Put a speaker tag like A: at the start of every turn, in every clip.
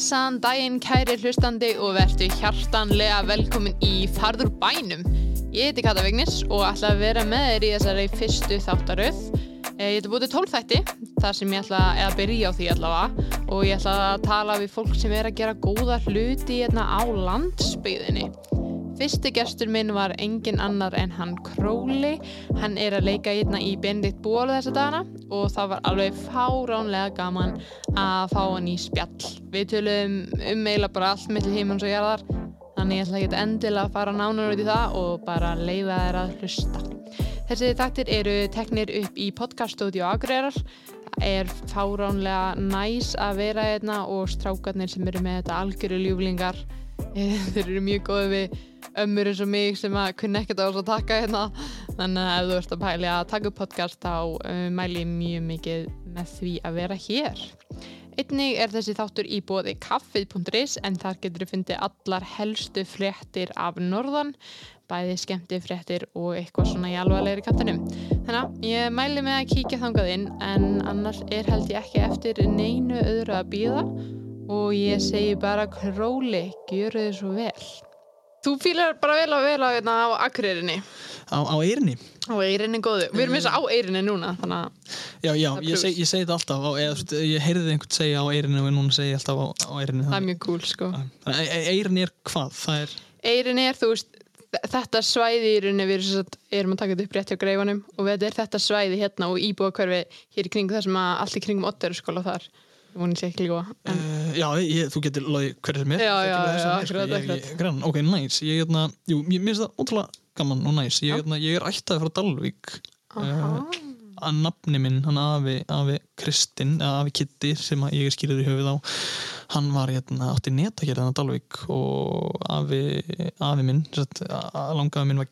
A: Blessaðan daginn kæri hlustandi og verðu hjartanlega velkomin í Farður bænum. Ég heiti Kata Vignis og ætla að vera með þér í þessari fyrstu þáttaröð. Eh, Ég heiti búið til 12 þætti, þar sem ég ætla að byrja á því allavega og ég ætla að tala við fólk sem er að gera góða hluti hérna á landsbyðinni. Fyrsti gestur minn var engin annar en hann Króli. Hann er að leika hérna í Benedikt Bólu þessa dagana og það var alveg fáránlega gaman að fá hann í spjall. Við tölum um eiginlega bara allt millir heimans og jarðar þannig ég ætla ekki endilega að fara nánar út í það og bara leifa þær að hlusta. Þessi þættir eru teknir upp í podcaststudio Akureyrar. Það er fáránlega næs að vera hérna og strákarnir sem eru með þetta algjöru ljúflingar. Þeir eru mjög góði við ömmur eins og mig sem að kunna ekkert á þess að taka hérna. Þannig að ef þú ert að pæli að taka upp podcast þá uh, mæli ég mjög mikið með því að vera hér. Einnig er þessi þáttur í bóði kaffið.is en þar getur þú fundið allar helstu fréttir af norðan, bæði skemmti fréttir og eitthvað svona í alvarlegri kantinum. Þannig að ég mæli með að kíkja þangað inn en annars er held ég ekki eftir neinu öðru að býða og ég segi bara króli, gjöru þið svo vel. Þú fýlar bara vel að vera hérna á Akureyrinni,
B: á, á eirinni
A: á Eyrinni góðu. Við erum eins og á Eyrinni núna, þannig að
B: já, já, ég,
A: plús.
B: seg, ég segi þetta alltaf á, eða, ég heyrði einhvern segja á eirinni og núna segi ég alltaf á, á eirinni
A: það er mjög cool sko.
B: að eirinni er hvað? er,
A: Eyrin er, þú veist, þetta svæði í rauninni við erum, að taka þetta upp rétt hjá greifanum og þetta þetta svæði hérna og íbúa hér í kring þar sem að allt í kringum Otterskóla þar, ég voni sér ekki líka en
B: uh, já, ég, þú getur loði hverju sem er.
A: Já, já, já,
B: er,
A: akkurat,
B: ég, ok, nice. Ég, hérna, jú, ég minnst það ótrúlega gaman og nice. Ég,
A: Já.
B: hérna, ég er ættaði frá Dalvík.
A: Aha,
B: að nafni minn, hann afi, afi Kristinn, eða afi Kitty sem ég er skýrður í höfuð á hann var hérna, átti netagerðan á Dalvík og afi, afi minn satt, langafi minn var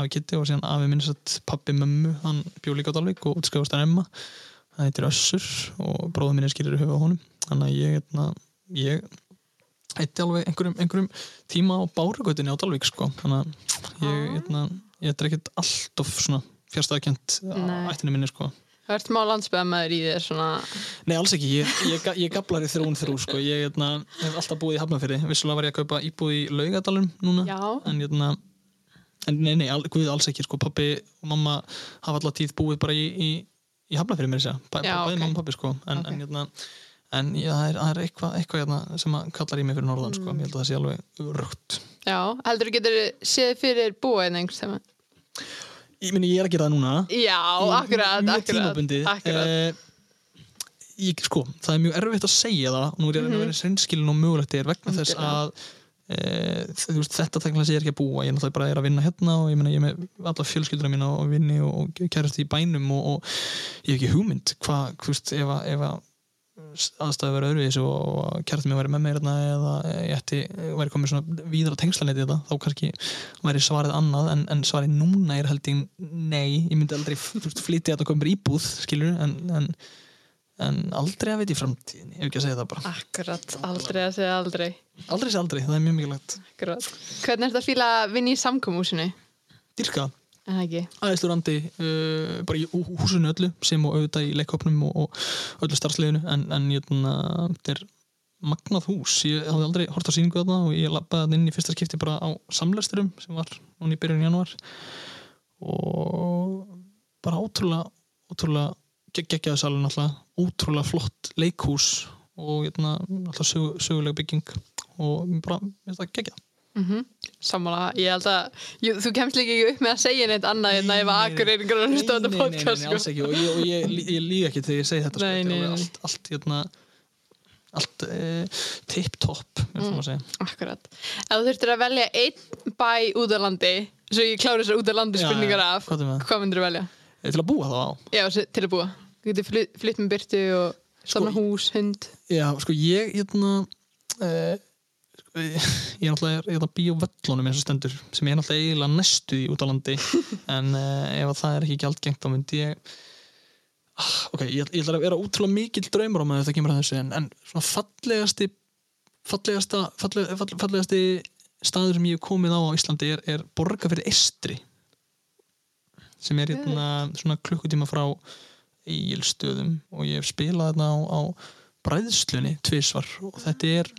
B: afi Kitty og síðan afi minn pappi mömmu, hann bjó líka á Dalvík og útskjáðast hann emma það heitir Össur og bróður minn er skýrður í höfuð á honum þannig að ég, hérna, ég eitti alveg einhverjum, einhverjum tíma á bárugötunni á Dalvík sko. þannig að ég,
A: Ah.
B: hérna, ég er ekkert allt of fjárstæðakent ættinu minni sko.
A: það er smá landsbyðamæður í þér svona,
B: Nei, alls ekki, ég, ég, ég gablar í þrún þrú sko. ég hérna, hef alltaf búið í Hafnarfyrði vissulega var ég að kaupa íbúð í Laugadalum núna
A: já,
B: en hérna en nei, nei, al, guð, alls ekki, sko, pappi og mamma hafa alltaf tíð búið bara í, í, í Hafnarfyrði mér sér, Bæ,
A: Já,
B: bæði mamma og pappi sko. en,
A: Ok.
B: en hérna en já, það er, er eitthvað, eitthvað hérna, sem að kallar í mig fyrir norðan, sko. ég held að það sé alveg rögt
A: já, heldur þú getur séð fyrir búa en einhvers tíma
B: ég, meni, ég er að gera það núna
A: já, akkurat,
B: mjög tímabundið. Eh, ég, sko, það er mjög erfitt að segja það og nú er ég að að vera seinskilin og mögulegt er vegna þess
A: Mhm.
B: Að veist, þetta sé ég er ekki að búa. Ég er bara er að vinna hérna og ég, meina, ég er með alla fjölskylduna mína og vinni og, kærast í bænum og, og ég hef ekki hugmynd hvað, þú veist, ef að, ef að aðstæði verið öðruvís og, kærast mér væri með mér hérna eða ég ætti, væri komið svona víðar á tengslaneti þetta, þá kannski væri svarið annað, en, en svarið núna er held ég nei, ég myndi aldrei flytja þetta og koma mér íbúð, skilur en, en, en aldrei að veit í framtíðin ég hef ekki að segja það bara,
A: akkurat, aldrei að segja aldrei.
B: Aldrei sé aldrei, það er mjög mikilvægt.
A: Akkurat. hvernig er þetta að fíla að vinna í samkomúsinu
B: dýrka,
A: en það ekki?
B: Aðeinslu randi uh, bara í hú- húsinu öllu sem og auðvitað í leikhopnum og, og öllu starfsleginu en, en jötna, þetta er magnað hús, ég hafði aldrei hort á sýningu þarna og ég lappaði inn í fyrsta skipti bara á samlesturum sem var núna í byrjun januar og bara ótrúlega ótrúlega geggjaði salun alltaf, ótrúlega flott leikhús og jötna, alltaf sögu, söguleg bygging og bara, mér finnst það geggjað.
A: Mm Sammála, ég held að jú, þú kemst líka ekki upp með að segja neitt annað en að ef að akkur er ykkur að hlusta á þetta
B: Nei, nei, nei,
A: podcast
B: nei, alls
A: sko.
B: ekki. Og ég, ég, ég, ég líka ekki þegar ég segi þetta sko,
A: Nei,
B: er
A: nei,
B: allt, allt, hérna, allt eh, tip-top mm.
A: Akkurat. Ef þú þurftir að velja einn bæ út af landi svo ég klári þessar út af landi spurningar af
B: hvað er það?
A: myndir þú velja?
B: Til að búa það á.
A: Já, til að búa. Þú getur flytt, flytt með byrtu og stofna
B: Sko,
A: hús, hund.
B: Já, sko ég hérna eh, sko, ég er er að býja á völlunum eins og stendur sem ég er náttúrulega eiginlega næstu í út á landi en eh, ef að það er ekki gjaldgengt þá myndi ég ah, ok, ég, ég ætla að vera útrúlega mikill draumur á maður þetta kemur að þessu en, en svona fallegasti fallegasta falleg, fall, fallegasti staður sem ég hef komið á á Íslandi er, er borga fyrir Estri sem er hérna svona klukkutíma frá Egilstöðum og ég hef spilað þarna á, á bræðslunni tvisvar og þetta er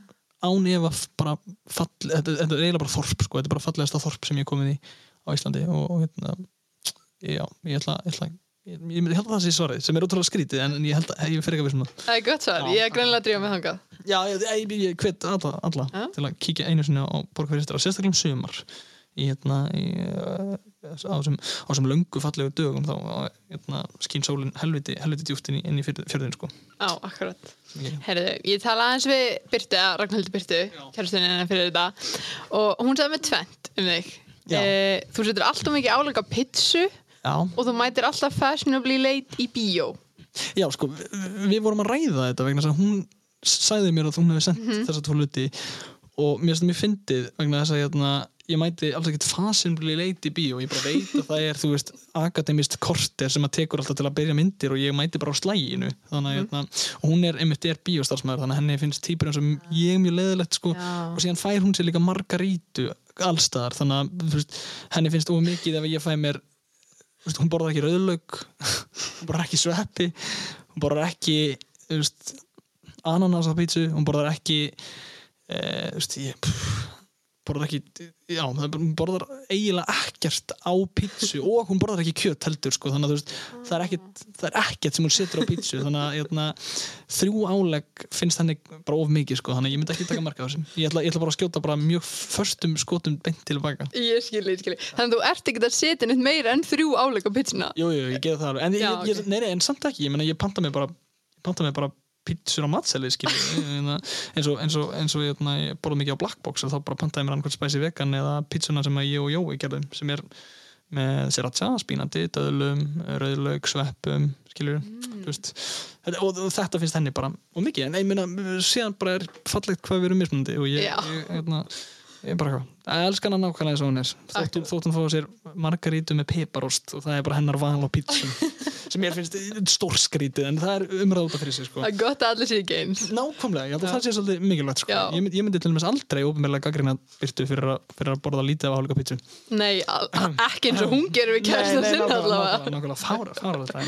B: án efa f- bara fall, þetta, þetta er eiginlega bara þorp sko, þetta er bara fallegasta þorp sem ég komið í á Íslandi og, og hérna já, ég ætla, ég ætla ég, ég, held að það sé svarið, sem er ótrúlega skrítið en ég held að ég fer ekki að við svona
A: Það. Er gott svar, ég er greinlega að drífa með þangað.
B: Já, ég, ég, ég hvet alla, alla til að kíkja einu sinni á borgarfyrirstar og sérstaklega um sumar í hérna í, uh, á þessum á löngu fallegu dögum þá hérna, skín sólinn helviti, helviti djúft inn í, fjörðin sko.
A: Já, akkurat.
B: Ég-
A: Herðu, ég tala aðeins við Byrtu, eða Ragnhildur Byrtu, kærastunni hennar fyrir þetta og hún sagði með tvent um þig. Eh, þú setur alltaf mikið álega pizzu
B: Já,
A: og þú mætir alltaf fashionably late í bíó.
B: já, sko, við, vorum að ræða þetta vegna þess að hún sagði mér að hún hefði sendt þessa tvo hluti og mér finnst það mér fyndið vegna þess að hérna, ég mæti alls ekkert fasinbli leiti í bíó, ég bara veit að það er þú veist, akademist korter sem að tekur alltaf til að byrja myndir og ég mæti bara á slæginu þannig að og hún er einmitt er bíóstarfsmæður þannig að henni finnst típur eins og ég er mjög leðilegt sko,
A: Já.
B: og síðan fær hún sér líka margarítu allstaðar, þannig að veist, henni finnst of mikið ef ég fæ mér veist, hún borðar ekki rauðlaug hún borðar ekki sveppi hún borðar ekki þú veist, ananas á pítsu hún borðar ekki e, þú veist, ég pff, borðar ekki já, hún borðar eiginlega ekkert á pítsu og hún borðar ekki kjöt heldur sko, þannig að veist, það er ekkert það er ekkert sem hún setur á pítsu þannig að hérna, þrjú álegg finnst henni bara of mikið sko, þannig að ég myndi ekki taka marka á þessum ég ætla, ég ætla bara að skjóta bara mjög förstum skotum beint til baka
A: Ég skilji, ég skilji. Þannig að þú ert ekki að setja neitt meira en þrjú áleika pizzuna.
B: Jú, jú, ég geði það alveg En,
A: Já,
B: ég, ég,
A: ok.
B: nei, nei, en samt ekki, ég meina ég panta mig bara panta mig bara pítsur á matseli eins og, eins og, eins og ég, ég borða mikið á Blackbox og þá bara pantaði mér annað spicy vegan eða pítsuna sem ég og Jói gerðum sem er með sriracha, spínati, döðlum rauðlaug, sveppum skilju,
A: Mm.
B: þú veist og, og þetta finnst henni bara, og mikið. En ég meina, síðan bara er fallegt hvað við erum mismunandi og ég, ég, hérna ég er bara hvað, ég elska hana nákvæmlega eins og hún er þótt hún- þótt fóða sér margarítu með piparost og það er bara hennar val á pítsu sem ég finnst stórskrítið en það er umræða út af fyrir sig sko.
A: Það er gott að allir sé ekki eins.
B: nákvæmlega, að það sé svolítið mikilvægt sko.
A: Já.
B: ég, ég myndi til dæmis aldrei ópenbarlega gaggrina byrtu fyrir, að- fyrir að borða lítið af hálfleika pítsu
A: Nei, ekki eins og hún gerir við kærstan sinna allavega.
B: fára, fára þetta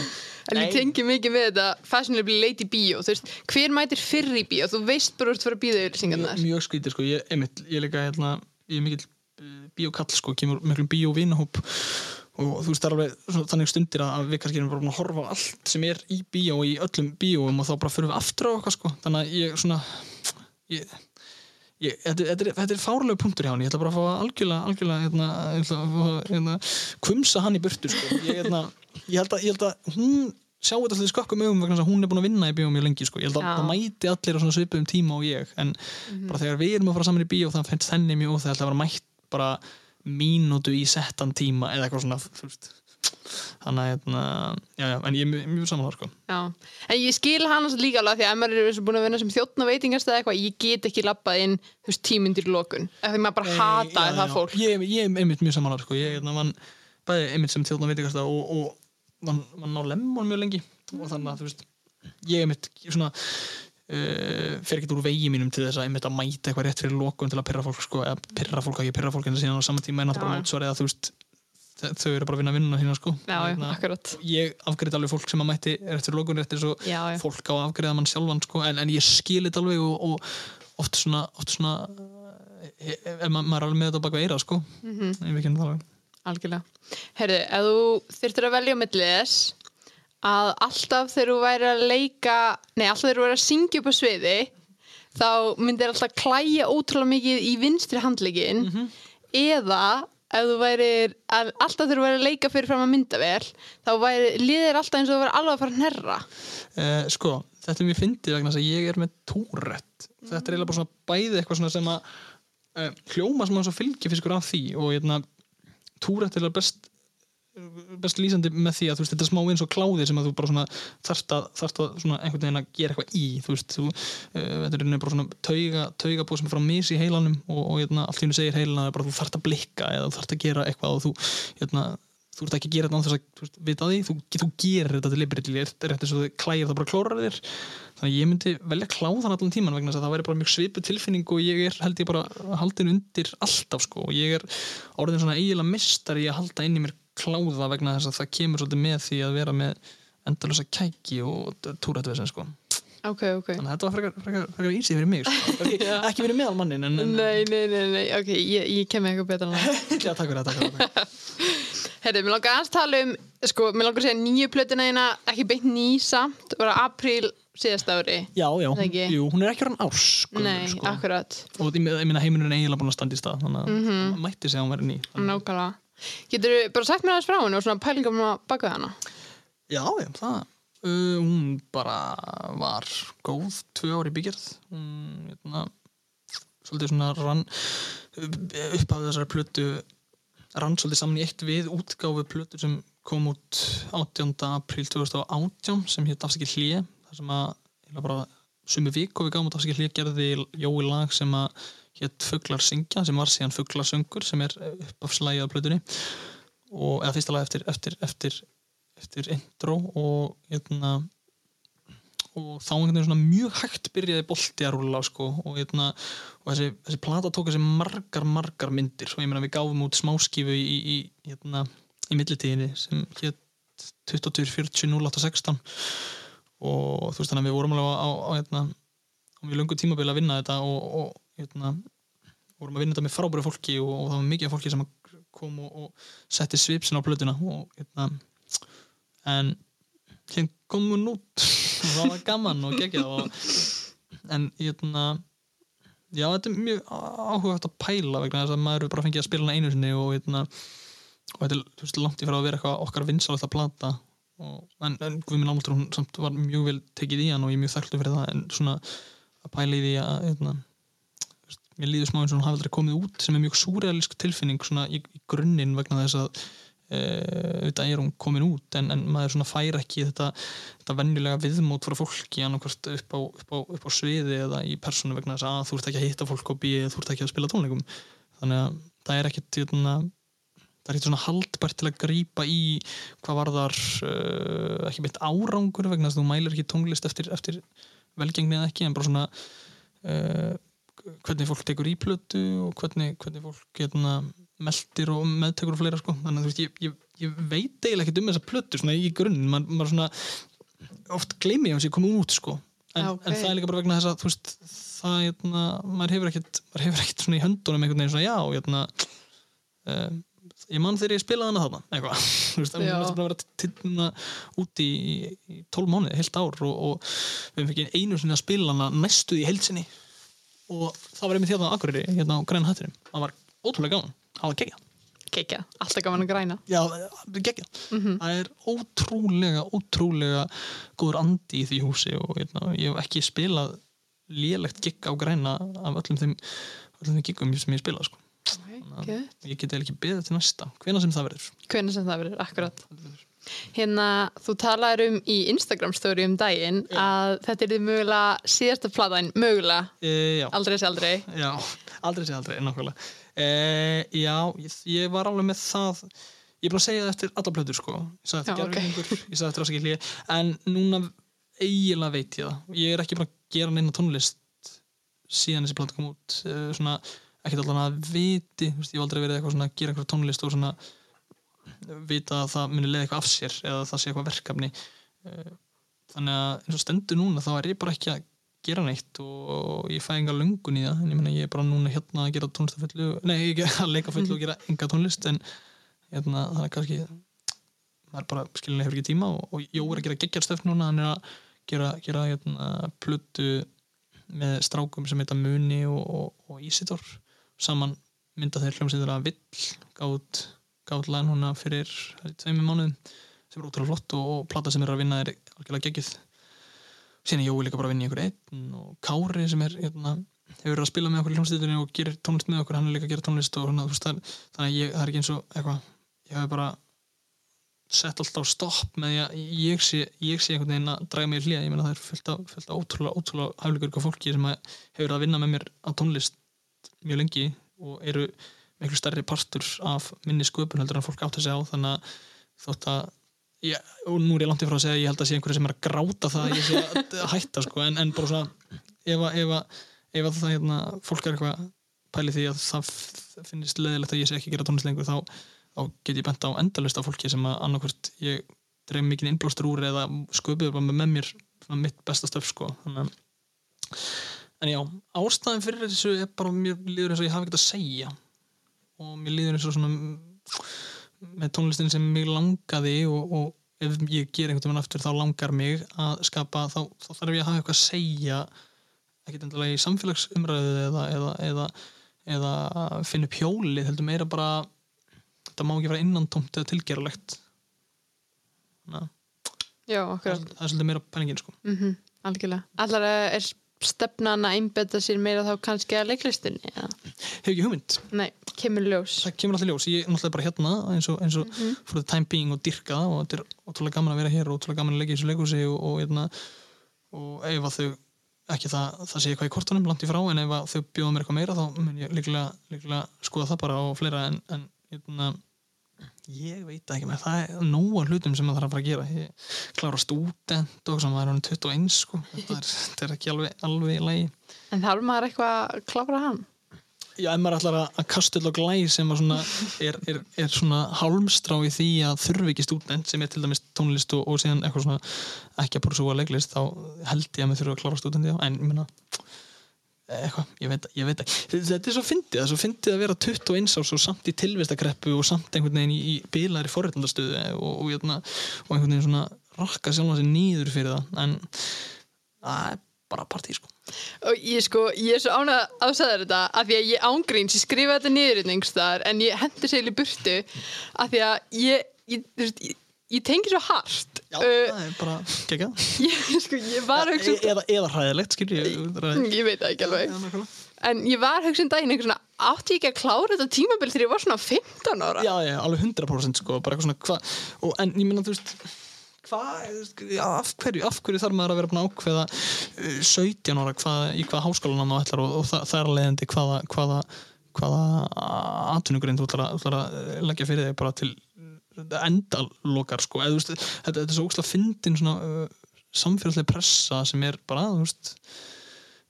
A: En ég tengi mikið með þetta fashionably late í bíó. Hver mætir fyrr í bíó? Þú veist bara úr fyrir að býða yfirlýsingarnar.
B: mjög skrítið sko, ég, einmitt, ég líka hérna, ég er mikill uh, bíókall sko, kemur miklum bíóvinahóp og þú veist það er alveg svona, þannig stundir að við kannski erum bara að horfa á allt sem er í bíó í öllum bíóum og þá bara förum við aftur á eitthvað sko. Þannig að ég svona ég, ég, þetta, þetta, er, er fárlegu punktur hjá hann, ég ætla bara að fá algjörlega, algjörlega hérna, að hérna, kvumsa hann í burtu sko. Ég, hérna, ég held að hún sjá þetta alltaf skökkum augum vegna að hún er búin að vinna í bíó mjög lengi sko. ég held að
A: Já.
B: það mæti allir á svipuðum tíma og ég en bara þegar við erum að fara saman í bíó það finnst henni mjög óþægilegt að vera mætt bara mínútu í settan tíma eða eitthvað svona þannig að hérna, já, já, en ég er mjög, mjög saman það sko.
A: Já, en ég skil hann líka alveg því að maður er búin að vinna sem þjóttn á veitingastæði eitthvað, ég get ekki lappað inn tímyndir í lokun, því maður bara hata
B: Já,
A: það fólk.
B: ég, er einmitt mjög saman það sko. ég hérna, vann bæði einmitt sem þjóðna veitingasta og, og vann á lemmon mjög lengi. Og þannig að þú veist ég einmitt svona uh, fer ekkert úr vegi mínum til þess að einmitt að mæta eitthvað rétt fyrir lokun til að pyrra fólk sko, eða pyrra fólk ekki pyrra fólk en síðan á saman tíma er náttúrulega mótsvarið að þú veist þau eru bara að vinna vinnuna hérna sko.
A: Já, já,
B: Hérna, ég afgreita alveg fólk sem að mætti rétt fyrir lokun rétt eins og fólk á að afgreða mann sjálfan sko, en, en ég skil þetta alveg og, og oft svona, oft svona eh, ef ma maður er alveg með þetta baka eira sko. Mm. -hmm. Ég um
A: Algjörlega. Herðu, ef þú þyrftir að velja á milli þess að alltaf þegar þú væri að leika, nei, alltaf þegar þú væri að syngja upp á sviði, þá myndir alltaf klæja ótrúlega mikið í vinstri handlegin eða ef þú væri, að, alltaf þegar þú væri að leika fyrir fram að myndavel, þá væri, liðir alltaf eins og þú væri alveg að fara að hnerra.
B: uh, sko, þetta er mjög fyndið vegna þess að ég er með túrætt þetta er eiginlega bara svona bæði eitthvað svona sem að uh, hljóma sem að svo fylgifiskur af því og hérna, túrætt er best best lýsandi með því að þú veist, þetta er smá eins og kláði sem að þú bara þarft að, þarft að einhvern veginn að gera eitthvað í þú veist, þú, uh, þetta er bara svona tauga, taugabóð sem er frá mis í heilanum og, og hérna, allt í hennu segir heilan að þú þarft að blikka eða þú þarft að gera eitthvað og þú hérna, þú ert ekki að gera þetta þess að veist, vita því, þú, þú gerir þetta deliberately, er rétt eins og þú klæðir það bara klórar þér. Þannig að ég myndi velja kláðan allan tíman vegna þess að það væri bara mjög svipu tilfinning og ég er held ég bara haldin undir alltaf sko. Og ég er orðin svona eiginlega mistari í að halda inn í mér kláða vegna þess að það kemur svolítið með því að vera með endalösa kæki og túrættvesen sko.
A: Ok, ok.
B: Þannig að þetta var frekar, frekar, frekar ísið fyrir mig sko. ekki, fyrir meðal mannin en, en
A: Nei, nei, nei, nei, ok, ég, ég Herri, mér langar aðeins tala um sko, mér langar að segja nýju plötuna þína ekki beint ný samt, bara apríl síðast ári
B: Já, já, jú, hún er ekki rann ás sko,
A: Nei,
B: sko.
A: akkurat,
B: og ég ég meina heimurinn er eiginlega búin að standa í stað þannig að mm
A: Mhm.
B: mætti segja að hún verið ný.
A: Nákvæmlega. Getur bara sagt mér aðeins frá henni og svona pælingum að baka hana?
B: Já, já, það. Uh, hún bara var góð tvö ári byggjörð hún, hérna svolítið svona rann upp af þessari plötu rann svolítið saman í eitt við útgáfu plötu sem kom út 18. apríl 2018 sem hétt afsækja hlje þar sem að eiginlega bara sumu vik og við gáum út afsækja hlje gerði Jói lag sem að hétt Fuglar syngja sem var síðan Fuglarsöngur sem er uppafslægið á plötunni og eða fyrsta lag eftir, eftir, eftir, eftir intro og hérna og þá einhvern veginn svona mjög hægt byrjaði bolti að rúla sko, og, hérna, og þessi, þessi plata tók þessi margar, margar myndir. Og ég meina við gáfum út smáskífu í, í, í, hérna, í millitíðinni sem hétt 22, 40, 08, 16 og þú veist þannig að við vorum alveg á, á, á, hérna, á mjög löngu tímabili að vinna þetta og, og hérna, vorum að vinna þetta með frábæru fólki og, og það var mikið af fólki sem kom og, og setti svipsin á plötuna og en hérna kom hún út og það var gaman og geggjað og, en hérna já þetta er mjög áhugað að pæla vegna þess að maður er bara fengið að spila hana einu sinni og hérna og þetta er veist, langt í frá að vera eitthvað okkar vinsalegt að plata og, en, en Guðminn Ámuldur hún samt var mjög vel tekið í hann og ég er mjög þakklu fyrir það en svona að pæla í því að hérna, þú veist, mér líður smá eins og hún hafi aldrei komið út sem er mjög súrealísk tilfinning svona í, í grunninn vegna þess að auðvitað er hún komin út en, en maður svona fær ekki þetta, þetta venjulega viðmót frá fólki annarkvort upp á, upp, á, upp á sviði eða í persónu vegna þess að þú ert ekki að hitta fólk og býja þú ert ekki að spila tónleikum. Þannig að það er ekkit jötna, það er ekkit svona haldbært til að grípa í hvað var þar uh, ekki beitt árangur vegna þess að þú mælir ekki tónlist eftir, eftir velgengni eða ekki en bara svona uh, hvernig fólk tekur í plötu og hvernig, hvernig fólk getna, meldir og meðtekur og fleira sko. þannig að þú veist, ég, ég, ég veit eiginlega ekkert um þessa plötu svona í grunn Man, maður svona, oft gleymi ég að þessi komið út sko. en,
A: Já, ok.
B: en það er líka bara vegna þess að veist, það, hérna, maður hefur ekkert maður hefur ekkert svona í höndunum einhvern veginn svona, já, hérna uh, ég mann þegar ég spilaði hana þarna það er bara að vera tittuna úti í, 12 mánuði, heilt ár og, og við ekki einu sinni að spila hana næstuð í heilsinni og það var einmitt hérna á Akureyri, hérna á Græn Hattinum það var ótrúlega gaman, það gegja
A: Kekja, alltaf gaman að græna.
B: Já, gegja, það er ótrúlega ótrúlega góður andi í því húsi og hérna, ég hef ekki spilað lélegt gigg á Græna af öllum þeim, öllum þeim giggum sem ég spilað sko.
A: okay.
B: ég get eiginlega ekki beðið til næsta, hvena sem það verður.
A: Hvernig sem það verður, akkurat Hérna, þú talaður um í Instagram story um daginn að þetta er því mögulega síðasta platan, mögulega,
B: e, já,
A: aldrei sé aldrei.
B: Já, aldrei sé aldrei nákvæmlega. E, já, ég, ég var alveg með það ég er búin að segja það eftir alla plötur sko. Ég sagði
A: Já,
B: eftir
A: ok.
B: gerfingur, ég sagði eftir ásaki hlýja en núna eiginlega veit ég það. Ég er ekki búin að gera neina tónlist síðan þessi plata kom út. E, svona, ekkert allan að viti ég hef aldrei verið eitthvað svona að gera eitthvað tónlist og svona vita að það muni leiða eitthvað af sér eða það sé eitthvað verkefni. Eh, þannig að eins og stendur núna þá er ég bara ekki að gera neitt og ég fæ enga löngun í það. En ég meina ég er bara núna hérna að gera tónlist að fullu nei, ekki að leika fullu og gera enga tónlist en hérna það er kannski maður bara skilinlega hefur ekki tíma og, og Jó er að gera geggjarstöfn núna hann er að gera, gera hérna, plötu með strákum sem heita Muni og, og, og Ísidor saman mynda þeir hljómsýður að vill gátt gátt læn húnna fyrir tveimur mánuðum sem er ótrúlega flott og, og plata sem er að vinna er algjörlega geggjuð. Síðan er Jói líka bara að vinna í einhver einn og Kári sem er hérna, hefur verið að spila með okkur í hljómsýðunni og gerir tónlist með okkur, hann er líka að gera tónlist og þú veist, það þannig að ég, það er ekki eins og eitthvað, ég hef bara sett alltaf stopp með að ég sé, ég sé einhvern veginn að draga mig í hlýja, ég meina það er fullt af, fullt af ótrúlega, ótrúlega hæfleikur ykkur fólki sem hefur að vinna með mér á tónlist mjög lengi og eru miklu stærri partur af minni sköpun heldur en fólk átt að segja á þannig að þótt að ég, og nú er ég langt í frá að segja ég held að sé einhverju sem er að gráta það að ég sé að, hætta sko, en, en bara svona ef að, ef að, ef að það hérna, fólk er eitthvað pæli því að það finnist leðilegt að ég sé ekki gera tónlist lengur þá, þá get ég bent á endalist af fólki sem að annarkvort ég dreif mikið innblástur úr eða sköpuður bara með mér mitt besta stöf sko þannig en já, ástæðin fyrir þessu er bara mér líður eins og ég hafi ekkert að segja og mér líður eins og svona með tónlistin sem mig langaði og, og ef ég ger einhvern veginn aftur þá langar mig að skapa þá, þá þarf ég að hafa eitthvað að segja ekkert endilega í samfélagsumræðu eða, eða, eða, eða finna upp hjólið, heldur meira bara þetta má ekki vera innantómt eða tilgerulegt
A: Já, okkur
B: það er svolítið meira pælingin sko.
A: mm Algjörlega. Allar er stefnan að einbetta sér meira þá kannski að leiklistinni ja.
B: hef ekki hugmynd,
A: Nei, kemur ljós
B: það kemur alltaf ljós ég er náttúrulega bara hérna eins og, eins og
A: Mhm.
B: for the time being og dyrka og þetta er ótrúlega gaman að vera hér og ótrúlega gaman að leggja í þessu leikhúsi og, og, hérna, og ef að þau ekki það, það sé eitthvað í kortunum langt í frá en ef þau bjóða mér eitthvað meira þá mun ég líklega, líklega skoða það bara og fleira en, en hérna, ég veit ekki með það er nóga hlutum sem maður þarf að fara að gera ég klára stúdent og sem maður er hann 21 sko. þetta, er, þetta er ekki alveg, alveg í lagi
A: En þarf maður eitthvað að klára hann?
B: Já, ef maður ætlar að, að kastull og glæ sem að svona er, er, er svona hálmstrá í því að þurfi ekki stúdent sem er til dæmis tónlist og, og síðan eitthvað svona ekki að púrsúa leiklist þá held ég að maður þurfi að klára stúdent en ég meina eitthvað, ég veit, ég veit ekki. Þetta er svo fyndið, það er svo fyndið að vera 21 árs og samt í tilvistakreppu og samt einhvern veginn í, í bilari forréttandastöðu og, og, hérna, og einhvern veginn svona rakka sjálfan sér nýður fyrir það en það er bara partí sko.
A: Og ég sko, ég er svo ánað að sagða þetta af því að ég ángríns, ég skrifa þetta niður hérna einhvers staðar, en ég hendur í burtu af því að ég ég, ég, ég tengi svo hart
B: Já,
A: uh,
B: það er bara gegga
A: ég, sko, ég var að hugsa
B: e eða, eða hræðilegt ég
A: ég veit það ekki alveg.
B: Já,
A: en ég var hugsa um daginn eitthvað svona átti ég ekki að klára þetta tímabil þegar ég var svona 15 ára?
B: Já, já, alveg 100% sko bara eitthvað svona og en ég minna þú veist hvað, af hverju af hverju þarf maður að vera búin ákveða uh, 17 ára hvað, í hvaða háskólanám þú ætlar og, og það, er að leiðandi hvaða hvaða, hvaða atvinnugurinn þú ætlar að, ætlar að eh, leggja fyrir þig bara til endalokar sko. Þú veist, þetta, þetta er svo ógslag fyndin uh, samfélagslega pressa sem er bara, veist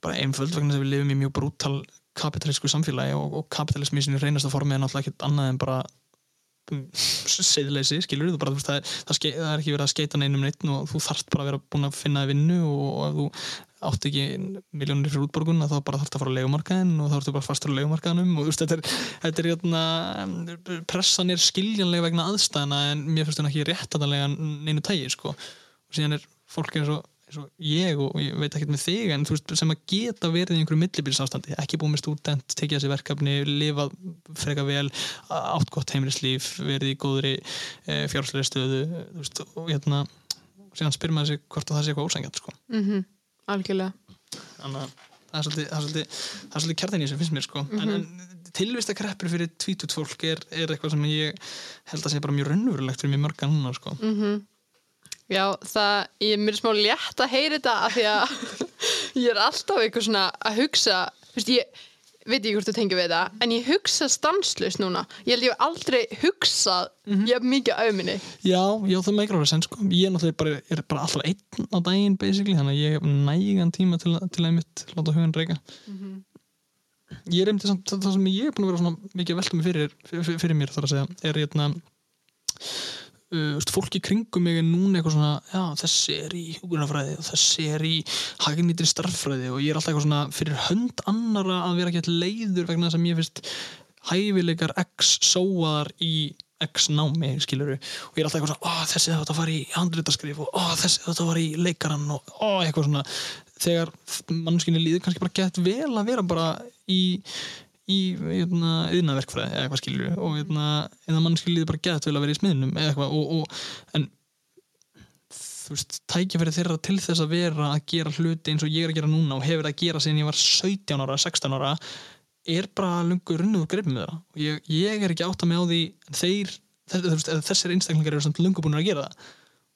B: bara einföld vegna að við lifum í mjög brútal kapitalísku samfélagi og, og kapitalismi í sinni reynasta formi er náttúrulega ekkert annað en bara seðleysi, skilur þú bara, veist, það, er, það, ske, það er ekki verið að skeita neinum neitt og þú þarft bara að vera búin að finna vinnu og, og ef þú átt ekki miljónir fyrir útborgun þá bara þarft að fara á legumarkaðin og þá ertu bara fastur á legumarkaðinum og þú veist, þetta er, þetta er jötna, pressan er skiljanlega vegna aðstæðana en mér finnst hún ekki réttatanlega neinu tægi, sko og síðan er fólk eins og eins og ég og ég veit ekki með þig en þú veist sem að geta verið í einhverju millibilsástandi ekki búið með stúdent, tekið þessi verkefni lifað freka vel átt gott heimilislíf, verið í góðri e, fjárháslega stöðu þú veist, og hérna síðan spyr maður sig hvort að það sé eitthvað ósængjant sko.
A: mm algjörlega
B: þannig að það er svolítið, það er svolítið, svolítið kjartinni sem finnst mér sko. en, en tilvista kreppur fyrir tvítut fólk er, er eitthvað sem ég held að sé bara mjög raunverulegt fyrir mjög mörg annar sko.
A: mm Já, það, ég er mér smá létt að heyra þetta af því að ég er alltaf eitthvað svona að hugsa, þú veist, ég veit ekki hvort þú tengir við þetta, en ég hugsa stanslust núna. Ég held ég hef aldrei hugsað
B: Mhm.
A: ég hef mikið auðminni.
B: Já, já, það meikir alveg sen sko. ég er náttúrulega bara, er bara alltaf einn á daginn basically, þannig að ég hef nægan tíma til, til að mitt láta hugan reyka ég er einmitt samt, það sem ég er búin að vera svona mikið að velta mig fyrir, fyrir, fyrir mér þar að segja, er hérna uh, veist, fólk í kringum mig er núna eitthvað svona, já, þessi er í hugurnafræði og þessi er í hagnýtri starffræði og ég er alltaf eitthvað svona fyrir hönd annara að vera ekki leiður vegna þess að mér finnst hæfileikar X sóaðar í X námi, skiluru og ég er alltaf eitthvað svona, ó, þessi þetta var í handritaskrif og ó, þessi þetta var í leikaran og ó, eitthvað svona. Þegar mannskinni líður kannski bara gett vel að vera bara í í yðnaverkfræði eða eitthvað skilur og hérna, eða mannskil líður bara gett vel að vera í smiðnum eða eitthvað og, og, en þú veist, tækifæri þeirra til þess að vera að gera hluti eins og ég er að gera núna og hefur að gera síðan ég var 17 ára, 16 ára er bara lungur runnuð og greipið með það. Og ég, ég er ekki átt að með á því þeir, þess, þessir einstaklingar eru samt lungu búin að gera það.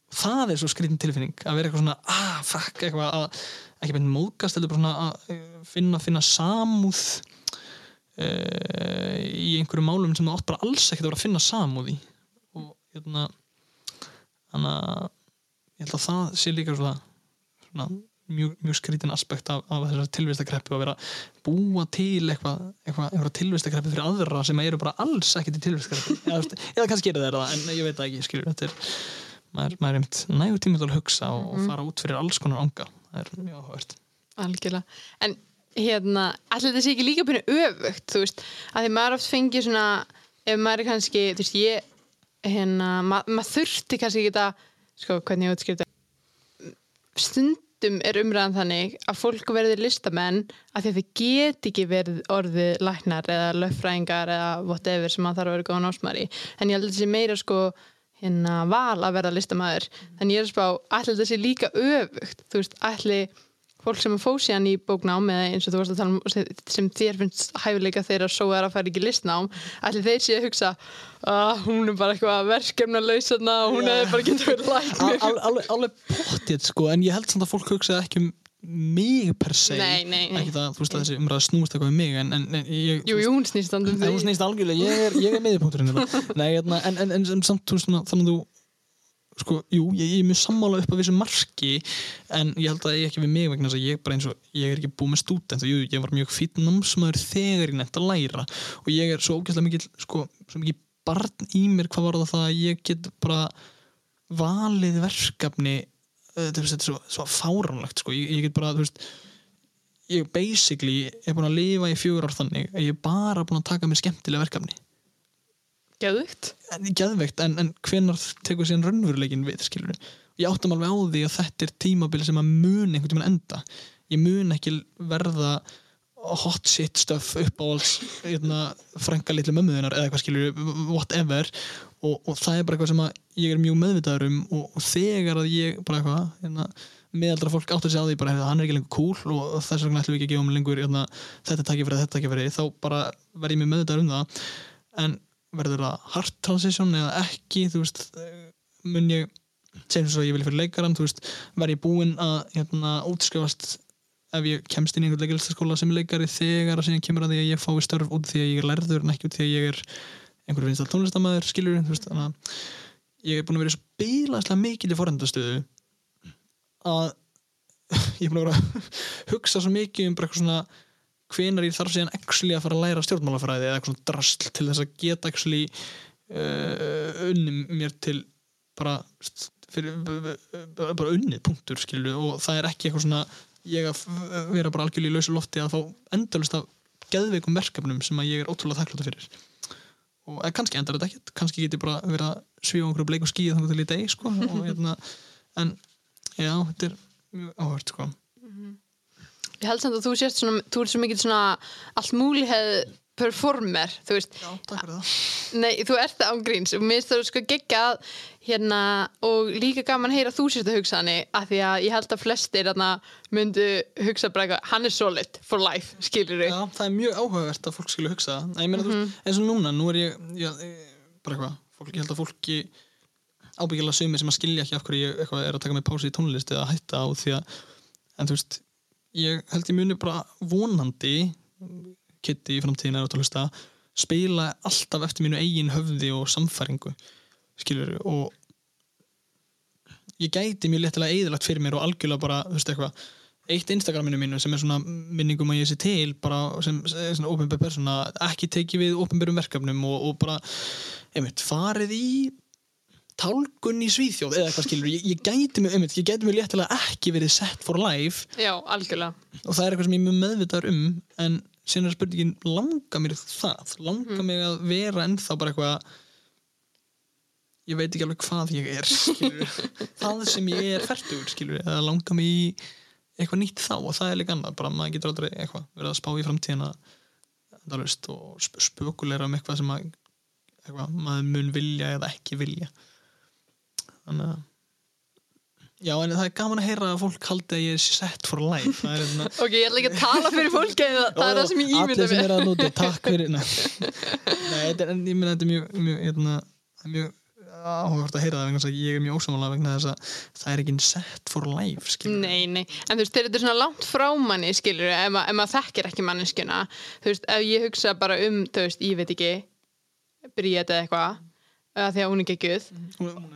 B: Og það er svo skrítin tilfinning að vera eitthvað svona ah, fuck, eitthvað að ekki beint móðgast, heldur bara svona að eh, finna, finna samúð uh, í einhverju málum sem það átt bara alls ekkert að vera að finna samúð í og hérna þannig að ég held að það sé líka svona, svona mjög, mjög skrítin aspekt af, af þessar tilvistakreppu að vera búa til eitthvað, eitthvað, eitthvað tilvistakreppu fyrir aðra sem eru bara alls ekkert í tilvistakreppu eða, eða kannski eru þeir það en ég veit ekki skilur, þetta er maður, maður er einmitt nægur tíma til að hugsa og,
A: Mhm.
B: og fara út fyrir alls konar anga. Það er mjög áhugavert.
A: Algjörlega. En hérna, allir þetta sé ekki líka byrju öfugt, þú veist, að því maður oft fengi svona, ef maður er kannski þú veist, ég, hérna ma maður þurfti kannski ekki að sko, hvernig ég útskýrta stundum er umræðan þannig að fólk verði listamenn að þið get ekki verið orðið læknar eða löffræðingar eða whatever sem maður þarf að vera góðan ásmari en ég held að þetta sé meira sko hérna val að verða listamæður en ég er að spá, allir þetta sé líka öfugt þú veist, allir fólk sem er fósiðan í bóknám eða eins og þú varst að tala um sem- þér finnst hæfileika þeirra svo er að fara ekki listnám allir þeir sé að hugsa að hún er bara eitthvað verkefna lausana og hún hefði bara getið verið læknir.
B: Al- alveg pottið sko en ég held samt að fólk hugsa ekki um mig per se.
A: Nei, nei, nei.
B: ekki það, þú veist að þessi umræða snúist eitthvað um mig en, en, en ég,
A: Jú, hún snýst andum
B: En hún
A: því
B: snýst algjörlega, ég er, er miðjupunkturinn en, en, samt þú veist, þannig að þú sko, jú, ég, ég er mjög sammála upp að vissu marki en ég held að ég ekki við mig vegna þess að ég bara eins og, ég er ekki búið með stúdent og jú, ég var mjög fýtt námsmaður þegar ég nefnt að læra og ég er svo ógæslega mikið sko, svo mikið barn í mér hvað var það það að ég get bara valið verkefni er þetta er svo, svo fáránlegt sko. ég, ég get bara, þú veist ég basically er búin að lifa í fjögur ár þannig að ég er bara búin að taka mér skemmtilega verkefni
A: Gæðugt
B: en, geðveikt, en, en hvenar tekur síðan raunveruleikin við, skilur ég áttum alveg á því að þetta er tímabil sem að mun einhvern tímann enda. Ég mun ekki verða hot shit stuff upp á alls hérna, frænka litlu mömmuðinar eða eitthvað skilur, whatever. Og, og það er bara eitthvað sem að ég er mjög meðvitaður um og, og þegar að ég bara eitthvað, hérna, meðaldra fólk áttur sig á því bara, hérna, hann er ekki lengur cool og þess vegna ætlum við ekki að gefa hann lengur hérna, þetta takkifæri, þetta takkifæri, þá bara verð ég mjög meðvitaður um það. En verður það hard transition eða ekki, þú veist mun ég, segjum svo að ég vil fyrir leikaran þú veist, verð ég búinn að hérna, útskrifast ef ég kemst inn í einhvern leikalistaskóla sem leikari þegar að síðan kemur að því að ég fái störf út því að ég er lærður en ekki út því að ég er einhver vinstal tónlistamæður, skilur þú veist, að ég er búinn að vera svo bílaslega mikil í forendastöðu að ég er búinn að vera að hugsa svo mikið um bara eitthvað svona hvenar ég þarf síðan actually að fara að læra stjórnmálafræði eða eitthvað svona drasl til þess að geta actually uh, unnum mér til bara fyrir, bara, unnið punktur skilur og það er ekki eitthvað svona ég að vera bara algjörlega í lausu lofti að fá endalust af geðveikum verkefnum sem að ég er ótrúlega þakkláttur fyrir. Og kannski endar þetta ekkert kannski get ég bara verið að svífa einhverju bleikum skíð þannig til í deg sko og, hérna, en já, þetta er mjög áhört sko
A: Ég held samt að þú sést svona, þú ert svo mikið svona allt múlihið performer, þú veist.
B: Já, takk fyrir það.
A: Nei, þú ert það án gríns. Og mér finnst það sko geggjað hérna og líka gaman að heyra þú sérst að hugsa hann af því að ég held að flestir hérna, myndu hugsa bara eitthvað hann er solid for life, skilur
B: Já, það er mjög áhugavert að fólk skilja hugsa. Það. Nei, ég meina, þú veist, eins og núna, nú er ég, já, eh, bara eitthvað, fólk, ég held að fólki ábyggilega sumir sem að skilja ekki af hverju ég eitthvað er að taka mig pási í tónlist eða hætta á því að, en þú veist, ég held ég muni bara vonandi, Kitty í framtíðin er átt að hlusta, spila alltaf eftir mínu eigin höfði og samfæringu, skilur og ég gæti mjög léttilega eðilagt fyrir mér og algjörlega bara, þú veist eitthvað eitt Instagraminu mínu sem er svona minningum að ég sé til bara sem, sem svona ofinbjör persóna ekki tekið við ofinbjörum verkefnum og, og bara, einmitt, farið í tálgun í Svíþjóð eða eitthvað skilur, ég, ég gæti mig einmitt, ég gæti mig léttilega ekki verið set for life.
A: Já, algjörlega.
B: Og það er eitthvað sem ég mjög meðvitaður um en síðan er spurningin, langar mér það? Langar mig að vera ennþá bara eitthvað ég veit ekki alveg hvað ég er það sem ég er færtugur skilur, eða langar mig í eitthvað nýtt þá og það er líka annað bara maður getur aldrei eitthvað verið að spá í framtíðina og sp spökulera um eitthvað sem að eitthvað, maður mun vilja eða ekki vilja þannig að Já, en það er gaman að heyra að fólk haldi að ég er set for life. Það er hérna
A: Ok, ég ætla ekki að tala fyrir fólki en það, er það sem ég ímynda
B: Allir sem er að núti, takk fyrir Nei, Nei þetta er, en ég meina þetta er mjög, mjög, hérna, það er mjög áhugavert að heyra það vegna þess að ég er mjög ósamála vegna þess að það er ekki set for life skilur.
A: Nei, nei, en þú veist, þetta er svona langt frá manni, skilur, ef, ma ef maður þekkir ekki manneskjuna, þú veist, ef ég hugsa bara um, þú veist, ég veit ekki, Bríet eða eitthvað, að því að hún er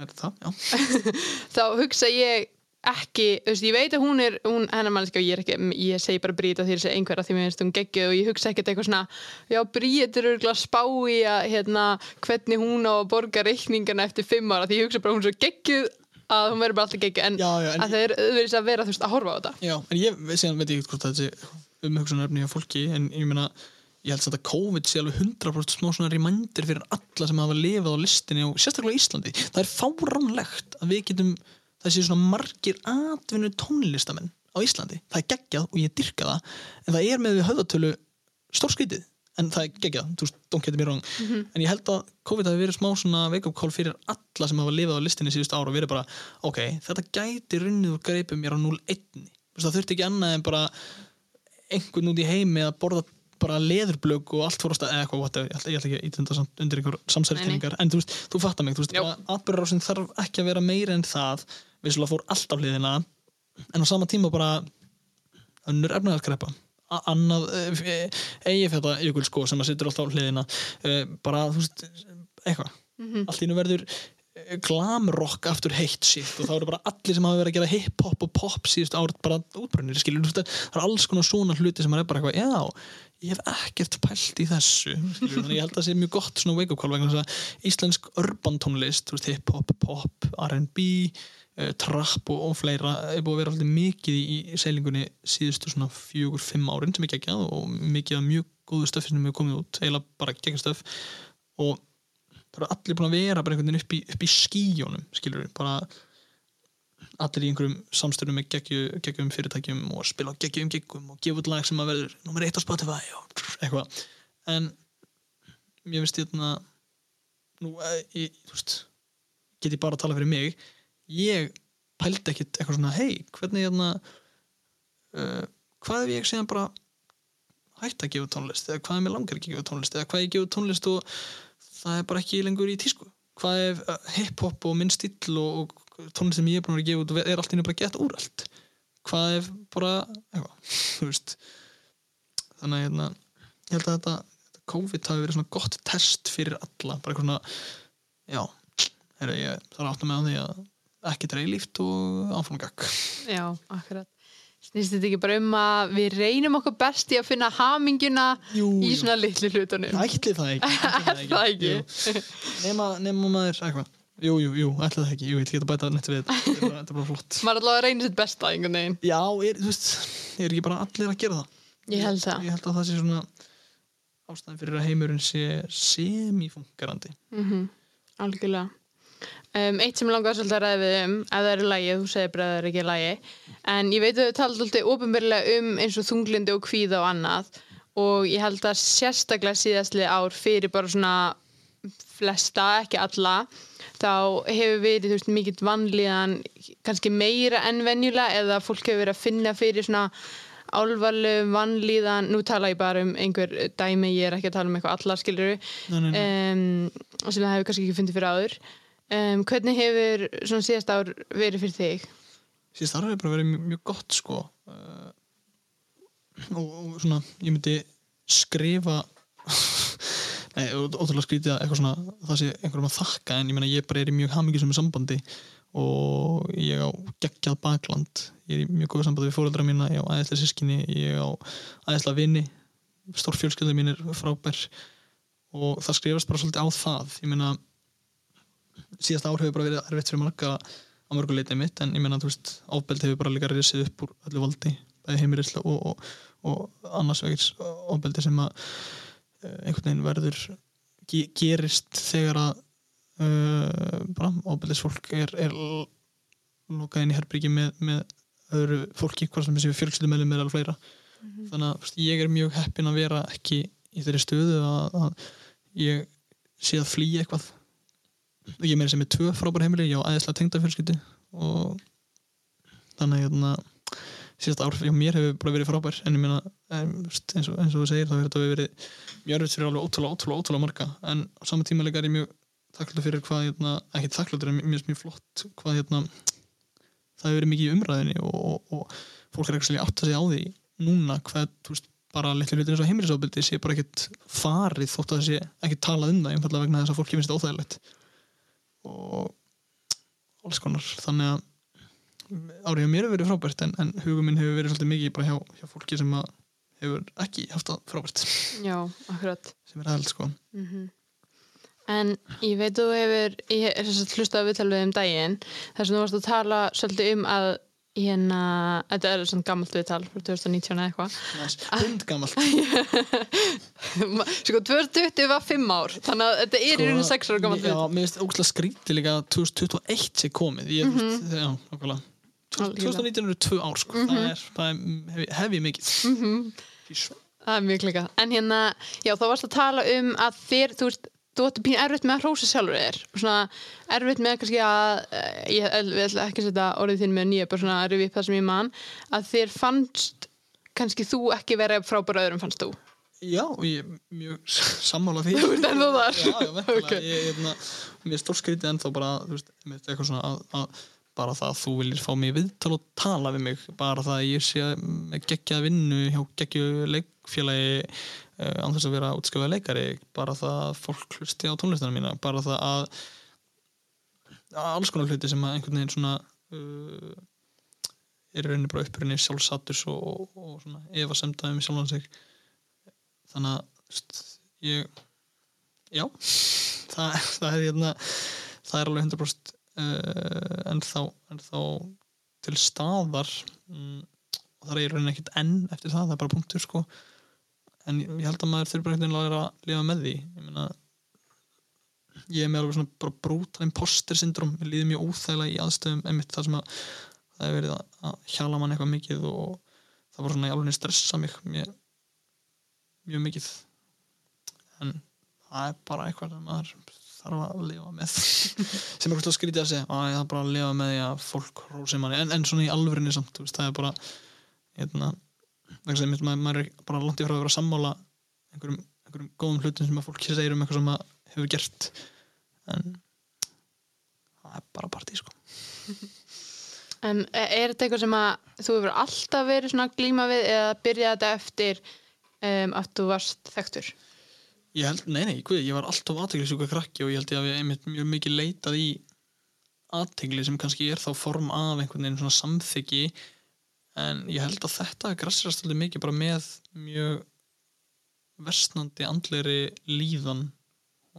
B: er það, já.
A: Þá hugsa ég ekki, þú veist, ég veit að hún er, hún, hennar manneskja og ég er ekki, ég segi bara Bríet og því að segja einhverja því mér finnst hún geggjuð og ég hugsa ekkert eitthvað svona, já, Bríet er örgulega spá í að, hérna, hvernig hún á að borga reikningana eftir fimm ára, því ég hugsa bara hún er svo geggjuð að hún verður bara alltaf geggju en
B: en,
A: að það er auðvitað að vera þú veist að horfa á þetta.
B: Já, en ég síðan veit ég það sé umhugsunarefni hjá fólki en ég meina, ég held að þetta COVID sé alveg 100% smá svona remandir fyrir alla sem hafa lifað á listinni og sérstaklega á Íslandi. Það er fáránlegt að við getum það sé svona margir atvinnu tónlistamenn á Íslandi. Það er geggjað og ég dyrka það en það er með við höfðatölu stórskrítið en það er geggjað, þú veist, don't get me wrong. En ég held að COVID hafi verið smá svona wake-up call fyrir alla sem hafa lifað á listinni síðust ára og verið bara, ok, þetta gæti runnið úr greipum mér á 0-1 Þú veist, það þurfti ekki annað en bara einhvern út í heimi að borða bara leðurblögg og allt fór á stað eða eitthvað, whatever, ég ætla, ekki að ítlunda samt undir einhver samsæriskenningar, en þú veist, þú fattar mig þú veist,
A: Jó.
B: atbyrðarásin þarf ekki að vera meira en það, vissulega fór allt af hliðina en á sama tíma bara önnur efnaðarskrepa annað eigi þetta jökul sko sem að sittur alltaf á hliðina eh, bara, þú veist, eitthvað. Allt í nú verður eh, glamrock aftur heitt sítt og þá eru bara allir sem hafa verið að gera hip-hop og pop síðust árið bara útbrunir skilur, þú veist, það er alls konar svona hluti sem er bara eitthvað, já, ég hef ekkert pælt í þessu, ég held að það sé mjög gott svona wake-up call vegna þess að íslensk urban tónlist, hip-hop, pop R&B, uh, trap og, og fleira, er búið að vera alltaf mikið í, í seilingunni síðustu svona fjögur, fimm árin sem er geggjað og mikið af mjög góðu stöfi sem hefur komið út, eiginlega bara geggjað stöf og það eru allir búin að vera bara einhvern veginn upp í, í skíjónum skilur við, bara allir í einhverjum samstöðum með geggjum, fyrirtækjum og spila geggjum geggum og gefa út lag sem að verður nummer eitt á Spotify og eitthvað. En ég veist ég nú, eh, ég, þú veist get ég bara að tala fyrir mig. Ég pældi ekkit eitthvað svona hei, hvernig hérna uh, hvað ef ég segja bara hætti að gefa tónlist? Eða hvað er mér langar að gefa tónlist? Eða hvað ég gefa tónlist og það er bara ekki lengur í tísku? Hvað ef uh, hip-hop og minn stíl og, og tónlist sem ég er búin að gefa út er allt inni bara gett úralt hvað ef bara eitthvað, þannig hérna, ég held að þetta, þetta COVID hafi verið svona gott test fyrir alla, bara eitthvað svona já, heyrðu, ég þarf átta mig á því að ekki dreiflíft og áframgak
A: Já, akkurat. Snýst þetta ekki bara um að við reynum okkur best í að finna haminguna
B: Jú,
A: í svona litlu hlutunum?
B: Ætli það ekki, ætli
A: Er það ekki?
B: Nema, nema maður eitthvað jú, jú, jú, ætli það ekki, jú, ég ætla ekki að bæta neitt við þetta. Þetta er bara- er flott.
A: Maður er allavega að reyna sitt besta einhvern veginn.
B: Já, er, þú veist, ég er ekki bara allir að gera það?
A: Ég held það.
B: Ég held að það sé svona ástæðan fyrir að heimurinn sé semifungerandi
A: mm Algjörlega. Um, Eitt sem langar svolítið að ræða við um ef það eru lægi, þú segir bara að það er ekki lægi en ég veit að þau tala svolítið ofinbyrlega um eins og þunglindi og kvíða og annað. Og ég held að sérstaklega síðastli ár fyrir bara svona flesta, ekki alla þá hefur verið veist, mikill vannlíðan kannski meira en venjulega eða fólk hefur verið að finna fyrir svona álvarlegum vannlíðan nú tala ég bara um einhver dæmi ég er ekki að tala um eitthvað alla skiluru um, sem það hefur kannski ekki fundið fyrir áður. Um, hvernig hefur svona síðast ár verið fyrir þig?
B: síðast þar er bara verið mjög, mjög gott sko. Uh, og, og svona ég myndi skrifa nei, ótrúlega skrítið að eitthvað svona það sé einhverjum að þakka en ég meina ég bara er í mjög hamingisum sambandi og ég á geggjað bakland. Ég er í mjög góða sambandi við fóreldra mína ég á aðeinslega sískinni, ég á aðeinslega vini stór fjölskylda mín er frábær og það skrifast bara svolítið á það. Ég meina síðasta ár hefur bara verið erfitt fyrir marga á mörgu leitið mitt en ég meina þú veist ofbeld hefur bara líka risið upp úr öllu valdi bæði heimirislega og, og, og annars vegis ofbeldi sem að einhvern veginn verður ge gerist þegar að uh, bara ofbeldisfólk er, er lokað inn í herbyrgi með, með öðru fólki, hvað sem þessi fjölskyldumælum er alveg fleira þannig að veist, ég er mjög heppin að vera ekki í þeirri stöðu að, að ég sé að flýja eitthvað. Og ég meira sem er tvö frábær heimili ég á aðeinslega tengda fjölskyldu og þannig að hérna, síðast ár hjá mér hefur bara verið frábær en ég meina veist, eins, og, eins og þú segir þá hefur þetta verið mjög örfitt fyrir alveg ótrúlega, ótrúlega, ótrúlega marga. En á sama tíma líka er ég mjög þakkláttur fyrir hvað, hérna, ekki þakkláttur en finnst mjög flott hvað hérna, það hefur verið mikið í umræðinni og, og, og fólk er ekki átt að segja á því núna hvað, þú veist, bara litlu hlutir eins og heimilisofbildi sé bara ekkert farið þótt að það sé ekki talað um það einfallega vegna þess að fólki finnst þetta óþægilegt. Og alls konar þannig að árið á mér hefur verið frábært en, en hugum minn hefur verið svolítið mikið bara hjá, hjá fólki sem hefur ekki haft það frábært
A: Já, akkurat
B: sem er aðeins sko
A: mm En ég veit þú hefur, ég er þess að að viðtalið um daginn, þess að þú varst að tala svolítið um að hérna, þetta er svona gammalt viðtal frá 2019 eða eitthvað.
B: Næs, hundgamalt
A: Sko, 2020 var 5 ár, þannig að þetta er í rauninu 6 ára gammalt
B: Já,
A: viðtal.
B: mér finnst ógæslega skrítið líka að 2021 sé komið ég, mm -hmm. já, okkurlega. 2019 eru tvö ár sko. það er, það er hef, hef ég mikið mm -hmm.
A: Það er mjög klika. En hérna, já, þá varst að tala um að þér, þú veist, þú ætti pín erfitt með að hrósa sjálfur þér. Svona erfitt með kannski að, eh, ég ætla ekki að setja orðið þín með nýja, bara svona að rifja upp það sem ég man, að þér fannst kannski þú ekki vera frábæra öðrum fannst þú.
B: Já, ég er mjög sammála því
A: Þú ert ennþá þar?
B: Já, já, verðilega
A: Ok.
B: ég, Mér er stór skrítið ennþá bara þú veist, eitthvað svona að, að bara það að þú viljir fá mig viðtal og tala við mig. Bara það að ég sé með geggjað vinnu hjá geggju leikfélagi uh, án þess að vera útskjöfað leikari. Bara það að fólk hlusti á tónlistina mína. Bara það að, að alls konar hluti sem að einhvern veginn svona uh, er í rauninni bara upprinni sjálfsaturs og, og, og svona efa semdaði með sjálfan sig. Þannig að ég já það, það er hérna það er alveg 100% uh, en þá, en þá til staðar. Mm, og það er í rauninni ekkert enn eftir það, það er bara punktur sko. En ég, ég held að maður veginn að læra að lifa með því. Ég meina ég er með alveg svona bara brútal imposter syndrom, ég líði mjög óþægilega í aðstöðum einmitt þar sem að það hefur verið að, að hjala mann eitthvað mikið og það var svona í alveg stressa mig mjög, mjög mikið. En það er bara eitthvað sem maður þarf að lifa með. Sem er eitthvað skrítið að segja. Að ég þarf bara að lifa með því að fólk rósi manni. En, en svona í alvörinni samt veist, það er bara hérna, vegna sem maður, er bara langt í frá að vera að sammála einhverjum, einhverjum góðum hlutum sem að fólk segir um eitthvað sem maður hefur gert. En það er bara partí sko.
A: En e- er þetta eitthvað sem að þú hefur alltaf verið svona glíma við eða byrjaði þetta eftir um, að þú varst þekktur?
B: Ég held, nei, nei, guð, ég var alltaf aðteglisjúka krakki og ég held ég að við einmitt mjög mikið leitað í aðtegli sem kannski er þá form af einhvern veginn svona samþyggi en ég held að þetta grassirast alltaf mikið bara með mjög versnandi andlegri líðan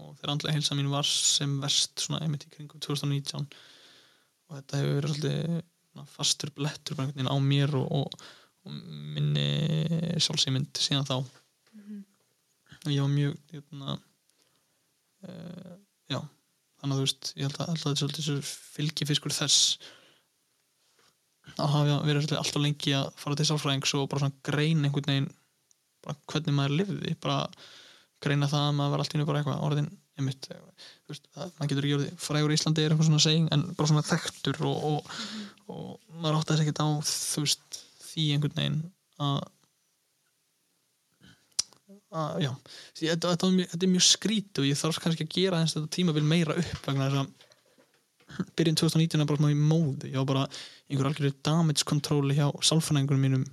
B: og þegar andlega heilsa mín var sem verst svona einmitt í kringum 2019 og þetta hefur verið svolítið fastur blettur á mér og, og, og minni sjálfsýmynd síðan þá ég var mjög hérna, uh, já þannig að þú veist, ég held að, svolítið þessu fylgifiskur þess að hafa verið alltaf lengi að fara til sálfræðings og bara svona greina einhvern veginn hvernig maður lifði bara greina það að maður var allt í einu bara eitthvað orðin einmitt, þú veist, það, maður getur ekki orðið frægur í Íslandi er eitthvað svona seging en bara svona þekktur og, og, og maður átti þess ekkert á þú veist, því einhvern veginn að að, já, því, þetta, þetta, þetta er mjög skrítið og ég þarf kannski að gera þess þetta tímabil meira upp vegna þess að byrjun 2019 er bara svona í móði. Ég var bara einhver algjörðu damage control hjá sálfræðingunum mínum.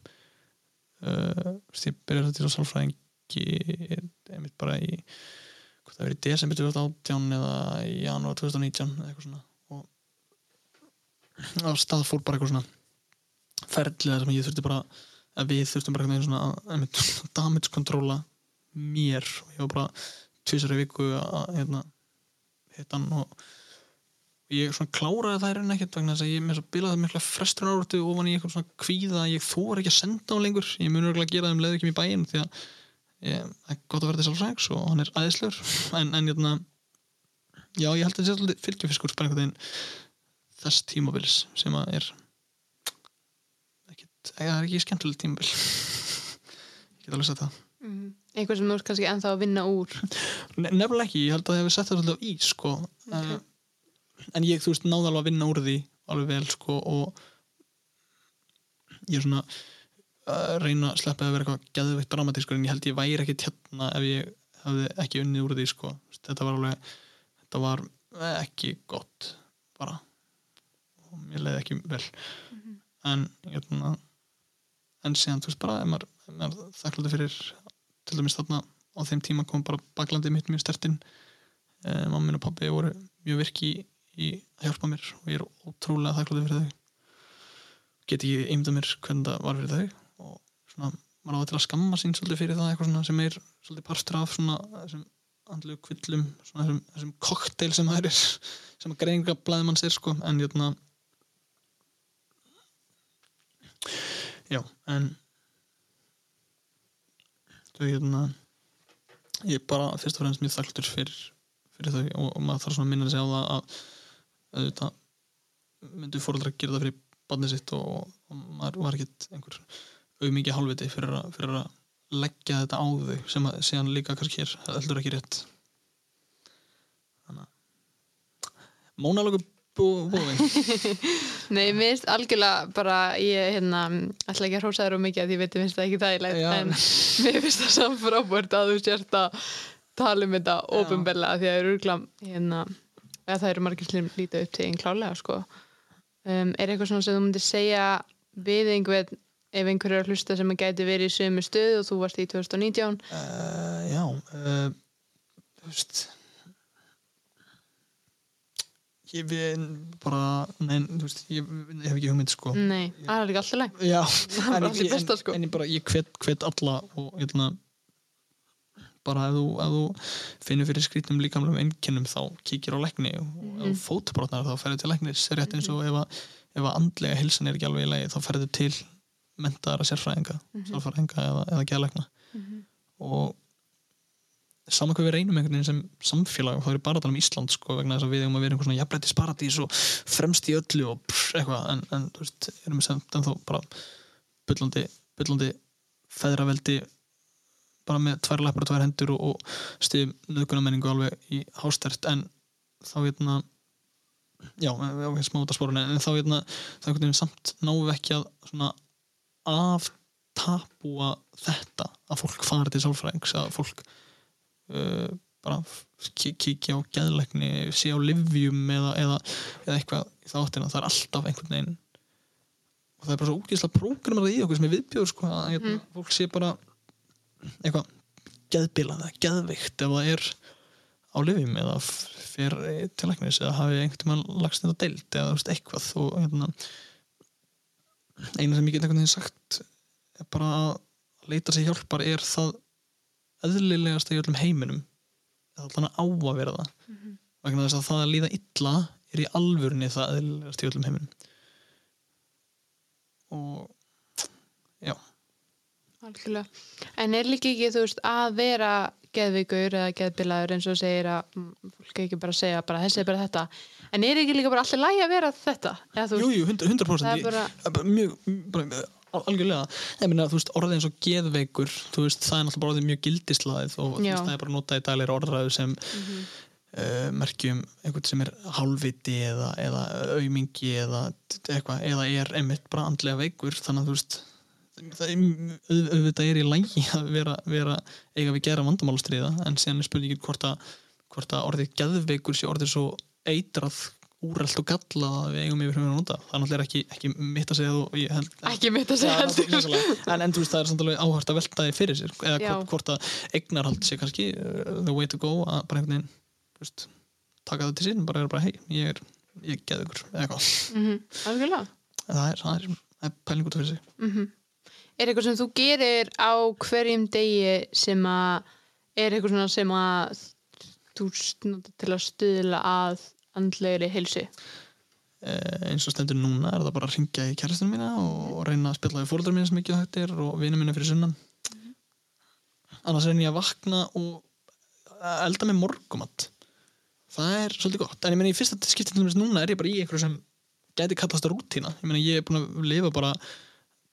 B: Uh, ég byrjaði þetta til á sálfræðingi einmitt bara í hvað það verið desember 2018 eða janúar 2019 eða eitthvað svona. Og á stað fór bara eitthvað svona ferðlega sem ég þurfti bara að við þurftum bara eitthvað svona að damage controla mér. Og ég var bara tvisar í viku að hérna, hitta hann og ég svona kláraði það rauninni ekkert vegna þess að ég með svo bilaði mikla frestun áratu ofan í eitthvað svona kvíða að ég þóra ekki að senda hann lengur. Ég mun örgulega að gera þeim leið ekki í bæinn því að það er gott að til sálfræðings og hann er æðislegur. En, en hérna já ég held að þetta svolítið fylgjufiskur þess tímabils sem að er ekkert, það er ekki skemmtilegt tímabil. Ég get alveg sagt það
A: Mm. Eitthvað sem þú ert kannski ennþá að vinna úr.
B: Ne nefnilega ekki, ég held að það hefur sett það svolítið á ís sko.
A: Ok.
B: uh, en ég þú veist náði alveg að vinna úr því alveg vel sko og ég er svona að reyna að sleppa að vera eitthvað geðveikt dramatískur en ég held ég væri ekki tjarna ef ég hefði ekki unnið úr því sko þetta var alveg þetta var ekki gott bara og mér leiði ekki vel en hérna en síðan þú veist bara ef maður, maður þakklandi fyrir til dæmis þarna á þeim tíma kom bara baklandið mitt mjög stertinn eh, mamma minn og pabbi voru mjög virki í, í að hjálpa mér og ég er ótrúlega þakklandi fyrir þau. Get ekki eimda mér hvernig það var fyrir þau og svona maður á til að skamma sín svolítið fyrir það eitthvað sem er svolítið partur af svona sem andlu kvillum svona þessum, kokteil sem það er sem að greininga blæðmanns er sko. En hérna já, en þau hérna ég er bara fyrst og fremst mjög þakkltur fyrir, fyrir þau og, og maður þarf svona að minna sig á það að auðvitað myndu fóröldra að gera það fyrir barnið sitt og, og maður var ekkit einhver auðmikið hálfviti fyrir, að- fyrir að leggja þetta á þau sem að síðan líka kannski er heldur ekki rétt. Þannig að Mónalögu búin
A: Nei, mér finnst algjörlega bara ég hérna, ætla ekki að hrósa þér um mikið að ég veit, ég finnst það ekki þægilegt en mér finnst það samt frábært að þú sért að tala um þetta ofinbella því að það eru urgla hérna, það eru margir sem líta upp til einn klálega sko. um, er eitthvað svona sem þú myndir segja við einhvern ef einhver er að hlusta sem að gæti verið í sömu stöð og þú varst í 2019
B: uh, Já uh, Þú veist Ég við bara Nei, þú veist, ég, ég hef ekki hugmynd sko.
A: Nei, það er líka alltaf læg
B: Já, en, ég,
A: besta,
B: en,
A: sko.
B: en ég bara, ég hvet, hvet alla og ég ætla bara ef þú, ef þú finnur fyrir skrýtnum líkamlegum einkennum þá kíkir á lækni og mm
A: Mhm.
B: ef þú fótbrotnar þá ferðu til læknis. Rétt eins og ef að, ef að andlega hilsan er ekki alveg í lagi þá ferðu til mentaðara sérfræðinga
A: Mhm.
B: sálfræðinga eða, eða geðlækna. Og saman hvað við reynum einhvern veginn sem samfélag og þá er bara að tala um Ísland sko vegna þess að við eigum að vera einhvern svona jafnrættis paradís og fremst í öllu og pff, eitthvað en, en þú veist, erum við samt en þá bara byllandi, byllandi feðraveldi bara með tvær lappar og tvær hendur og, og stiðum nöðgunamenningu alveg í hástert en þá hérna já, við ákveðum smá út af spórun en þá hérna, þá einhvern veginn samt náum við ekki að svona aftapúa þetta að fólk fari til sálfræðings að fólk uh, bara kíkja á geðleikni sé á livjum eða, eða, eða eitthvað í þáttina, það er alltaf einhvern veginn og það er bara svo úkýrslega prógramað í okkur sem er viðbjóður sko, að hérna, fólk sé bara eitthvað geðbilað eða geðveikt ef það er á livjum eða fer til læknis eða hafi einhvern tímann lagst þetta deild eða veist, eitthvað. Og hérna eina sem ég get einhvern veginn sagt er bara að leita sér hjálpar er það eðlilegasta í öllum heiminum eða allan á að vera það vegna þess að það að líða illa er í alvörunni það eðlilegasta í öllum heiminum og já
A: Algjörlega. En er líka ekki, þú veist, að vera geðveikur eða geðbilaður eins og segir að mm, fólk er ekki bara segja bara þessi er bara þetta. En er ekki líka bara alltaf lægi að vera þetta? Þú
B: Jú,
A: veist,
B: jú, 100%, 100%
A: Það er
B: ég-
A: bara-
B: það er bara mjög, bara, algjörlega. Ég meina, þú veist, orðið eins og geðveikur þú veist, það er náttúrulega bara orðið mjög gildislaðið og þú veist, það er bara notað í dagleira orðræðu sem mm
A: Mhm.
B: merkjum einhvern sem er hálfviti eða, eða aumingi eða eitthvað, eða er einmitt bara andlega veikur, þannig að þú veist það auð- auðvitað er í lægi að vera, vera eiga við gera vandamálastriða en síðan er spurningin hvort að, hvort að orðið geðveikur sé orðið svo eitrað úrelt og gallað að við eigum yfir fyrir að nota það er ekki, ekki mitt að segja þú held,
A: ekki mitt að segja
B: náttúrulega. en, en þú veist það er samt alveg áhört að velta því fyrir sér eða
A: Já.
B: hvort, að eignarhald sé kannski uh, the way to go að bara einhvern veginn veist, taka það til sín bara er bara hei, ég er, ég geði ykkur eða eitthvað,
A: Mhm, Algjörlega.
B: En það er, það er, það er pæling út af fyrir sig
A: Er eitthvað sem þú gerir á hverjum degi sem að er eitthvað sem að þú til að stuðla að andlegri heilsu?
B: eh, eins og stendur núna er það bara að ringja í kærastunum mína og reyna að spilla við fóruldrar mína sem ekki hægt er og vinið mína fyrir sunnan. Annars reyni ég að vakna og elda með morgumat það er svolítið gott. En ég meina í fyrsta skipti til dæmis núna er ég bara í einhverju sem gæti kallast að rútína. Ég meina ég er búin að lifa bara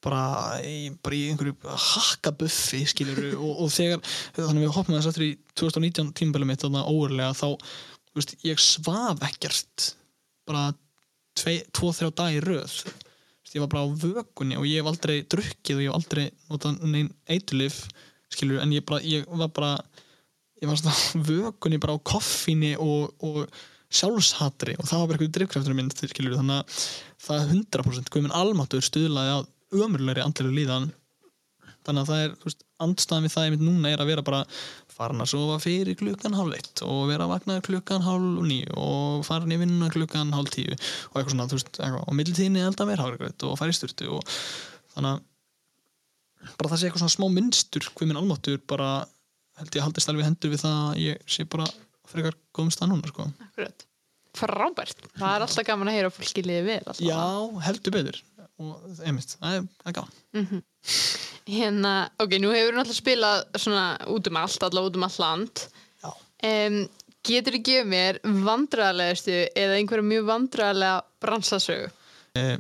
B: bara í, bara í einhverju hakkabuffi skilur og, og þegar þannig við hoppum þess aftur í 2019 tímabælu mitt þannig óurlega þá veist, ég svaf ekkert. Bara tvo-þrjá dag í röð. Veist, ég var bara á vökunni og ég hef aldrei drukkið og ég hef aldrei notað neinn eitulif skilur en ég, bara, ég var bara ég var svona á vökunni bara á koffinni og, og sjálfshatri og það var bara eitthvað drifkraftur minn skilur þannig að það er 100% guðminn almáttur stuðlaði að ömurlegri andlega líðan. Þannig að það er, þú veist, andstæðan við það einmitt núna er að vera bara farin að sofa fyrir klukkan hálf eitt og vera að vakna klukkan hálf nýju og farin í vinna klukkan hálf tíu og eitthvað svona, þú veist, eitthvað, og mildtíðinni elda mér hárgröð og í styrtu og þannig að bara það sé eitthvað svona smá minnstur hvað minn almáttur bara held ég haldist alveg hendur við það að ég sé bara frekar góðum stað núna sko.
A: Akkurat. Frábært. Það er alltaf gaman að heyra að fólk skiljiði vel. alltaf.
B: Já, heldur betur og einmitt, það er, það er gaman.
A: Hérna, ok, nú hefur við náttúrulega spilað svona út um allt, allavega út um allt land. Um, getur þú gefið mér vandræðalegastu eða einhverja mjög vandræðalega bransasögu?
B: eh,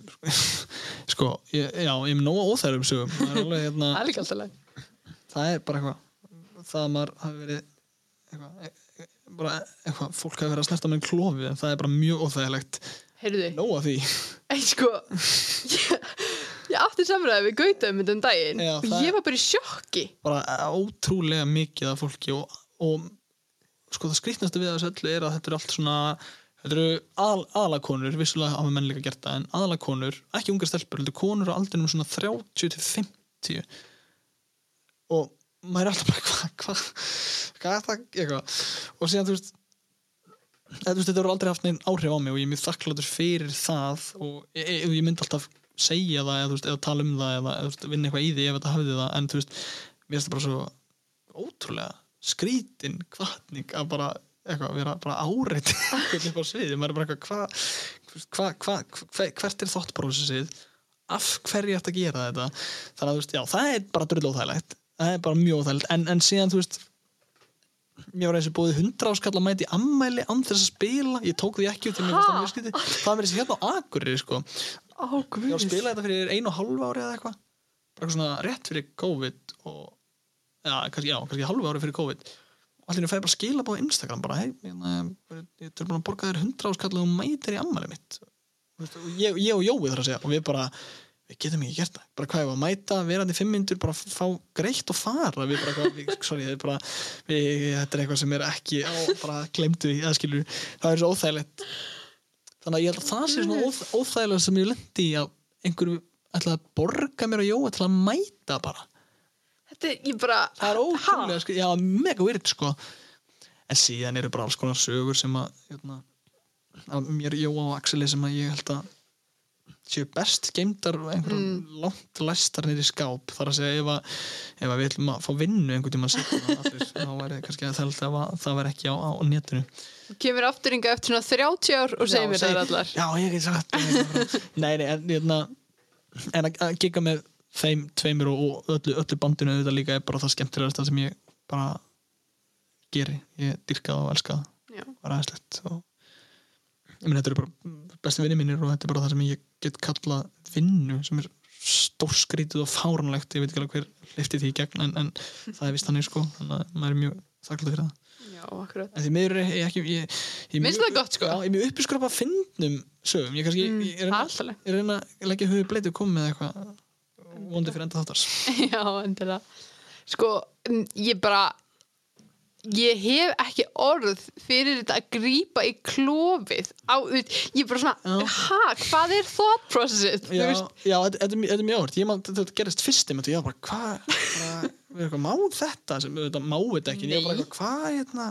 B: Sko, ég, já, ég er nóga óþærum sögum. Það er alveg hérna
A: Það er alltaf
B: er bara eitthvað það að maður hafi verið eitthvað, e- e- eitthvað, fólk hafi verið að snerta með klófi en það er bara mjög óþægilegt
A: Heyrðu,
B: nóga því.
A: Ei sko, ég, ég átti samræði við Gauta um þetta daginn.
B: Já,
A: og
B: það-
A: ég var bara í sjokki.
B: bara ótrúlega mikið af fólki og, og sko það skrýtnastu við þessu öllu er að þetta eru allt svona þetta eru aðal, aðalakonur, vissulega hafa menn líka gert það en aðalakonur, ekki ungar stelpur heldur konur á aldrinum svona 30 til 50 og maður er alltaf bara hvað hva, hvað er það eitthvað? Og síðan þú veist eða, veist, þetta voru aldrei haft neinn áhrif á mig og ég er mjög þakkláttur fyrir það og ég, ég, ég myndi alltaf segja það eða, veist, eða tala um það eða, veist, vinna eitthvað í því ef þetta hafði það en þú veist, mér finnst það bara svo ótrúlega skrítin kvartning að bara eitthvað, vera bara áreitt upp á sviði, maður er bara eitthvað hvað hva, hva, hva, hvert er þóttbrósið af hverju ætti að gera þetta? Þannig að já, það er bara drull óþægilegt. Það er bara mjög óþægilegt. En, en síðan, þú veist mér var eins og búið hundra áskall að mæti ammæli án þess að spila, ég tók því ekki út mér fannst það var þessi hérna á Akureyri sko,
A: Ó,
B: ég var að spila þetta fyrir einu og hálfu ári eða eitthvað. Bara eitthvað svona rétt fyrir COVID og já, kannski, já, kannski hálfu ári fyrir COVID. Og allir fæði bara skila á Instagram bara, hei, ég, ég er búin að borga þér hundra áskall og mætir í ammæli mitt. Og ég, ég og Jói þar að segja og við bara, við getum ekki gert það. Bara hvað ég var að mæta, verandi fimm myndur bara fá greitt og fara. Við bara, eitthvað, við, sorry, er bara við, þetta er eitthvað sem er ekki á, bara glemdu í aðskilur, það er svo óþægilegt. Þannig að ég held að það sé svona óþ, óþægilegt sem ég lendi í að einhverju ætla að borga mér og Jói til að mæta bara.
A: Þetta er, ég bara...
B: það er ótrúlega, sko, já, mega weird sko. En síðan eru bara alls konar sögur sem að, hérna, að mér, Jóa og Axeli sem að ég held að séu best geimdar einhverjum
A: Mm.
B: langt læstar í skáp þar að segja ef, að, ef að við ætlum að fá vinnu einhvern seinna allir, þá væri kannski að það, að það væri ekki á, á netinu
A: Þú kemur aftur yngar eftir svona 30 ár og segir mér það allar.
B: já, ég get sagt nei, nei, en, hérna, en að, að giga með þeim tveimur og, og öllu, öllu bandinu auðvitað líka er bara það skemmtilegast sem ég bara geri, ég dyrka það og elska það
A: Já.
B: var aðeinslegt og minn þetta eru bara bestu vinni mínir og þetta er bara það sem ég get kallað vinnu sem er stórskrítið og fáranlegt ég veit ekki alveg hver hlifti því í gegn en, en það er vist þannig sko þannig að maður er mjög þakklað fyrir það
A: Já, akkurat.
B: en því miður er ég ekki ég, ég,
A: Finnst það gott, sko?
B: já, ég er mjög uppiskrop að fyndnum sögum ég kannski
A: Mm,
B: ég,
A: alltaf.
B: ég reyna að leggja höfu bleitu komið með eitthvað vondi fyrir enda þáttars
A: Já, endilega. Sko, ég bara, ég hef ekki orð fyrir þetta að grípa í klófið á, ég bara svona, ha, hvað er thought processið?
B: Já, já þetta, þetta, er mjög- þetta er áhört ég man, þetta, þetta gerist fyrst einmitt og ég var bara, hvað við erum eitthvað, má þetta sem þetta má þetta ekki, en ég var bara hvað hérna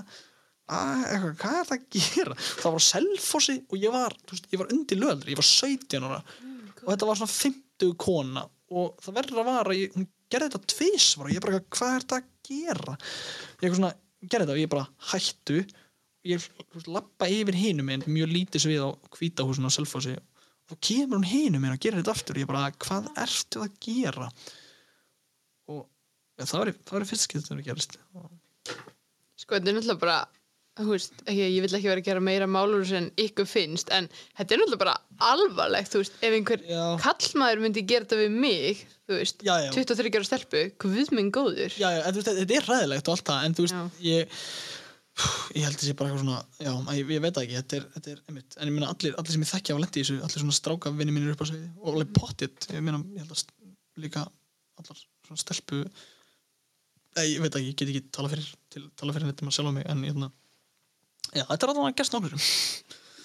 B: að, eitthvað, hvað er það að gera? Það var Selfossi og ég var veist, ég var undir löðri, ég var 17 ára. Og þetta var svona 50 kona og það verður að vara, ég, hún gerði þetta tvisvar og ég bara, hvað er þetta að gera? Ég eitthvað svona, gerði þetta og ég bara hættu. Ég þú veist, lappa yfir hinum minn mjög lítið svið á hvítahúsinu á Selfossi. Og þá kemur hún hinum minn og gerir þetta aftur. Og ég bara, hvað ertu að gera? Og ja, það var fyrst skipti sem það gerist
A: sko, þetta er náttúrulega bara, veist, ekki, ég vil ekki vera að gera meira málur sem ykkur finnst, en þetta er náttúrulega bara alvarlegt, þú veist, ef einhver
B: Já.
A: kallmaður myndi gera þetta við mig, þú veist,
B: Já, já.
A: 23 ára stelpu, guð minn góður.
B: já, já, en, þú veist, þetta er ræðilegt og allt það en þú veist, ég ég held sé bara eitthvað svona já, ég, ég veit ekki, þetta er, þetta er einmitt, en ég meina allir, allir sem ég þekki á lendi þessu allir svona stráka vinni mínir upp á sviði og alveg pottitt, ég meina, ég held að líka allar svona stelpu Nei, ég veit ekki, ég get ekki tala fyrir til, tala fyrir þetta maður sjálf á mig en ég, já, þetta er alveg að gerst nokkur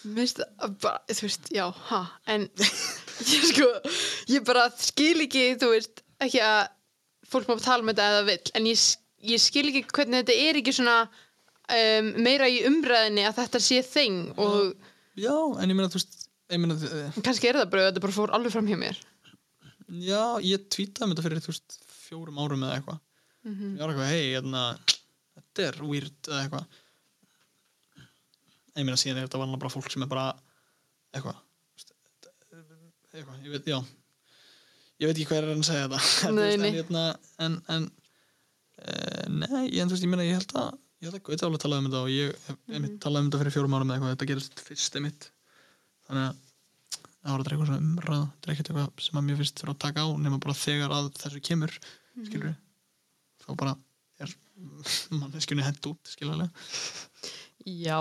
A: Mér finnst það bara, þú veist, já, ha, en ég sko, ég bara skil ekki, þú veist, ekki að fólk má tala um þetta eða vill, en ég, ég skil ekki hvernig þetta er ekki svona um, meira í umræðinni að þetta sé þing og
B: já, en ég meina, þú veist ég meina, eh,
A: kannski er það bara, þetta bara fór alveg fram hjá mér.
B: já, ég tweetaði um þetta fyrir, þú veist, fjórum árum eða eitthvað
A: Mhm.
B: ég var eitthvað, hei, hérna þetta er weird eða eitthvað ég meina síðan er þetta vanlega bara fólk sem er bara eitthvað eitthvað, ég veit, já. Ég veit ekki hvað er að segja þetta.
A: Nei,
B: en, hérna, en, en uh, nei, en þú veist, ég meina ég held að ég held að Gauti alveg talaði um þetta og ég hef
A: Mhm.
B: einmitt talaði um þetta fyrir fjórum árum eða eitthvað, þetta gerist fyrst einmitt. Þannig að það var eitthvað svona umræða þetta er ekkert eitthvað sem að mér finnst fyrir að taka á nema bara þegar að þessu kemur
A: Mhm.
B: skilur þá bara er manneskjunni hent út skilurlega
A: Já,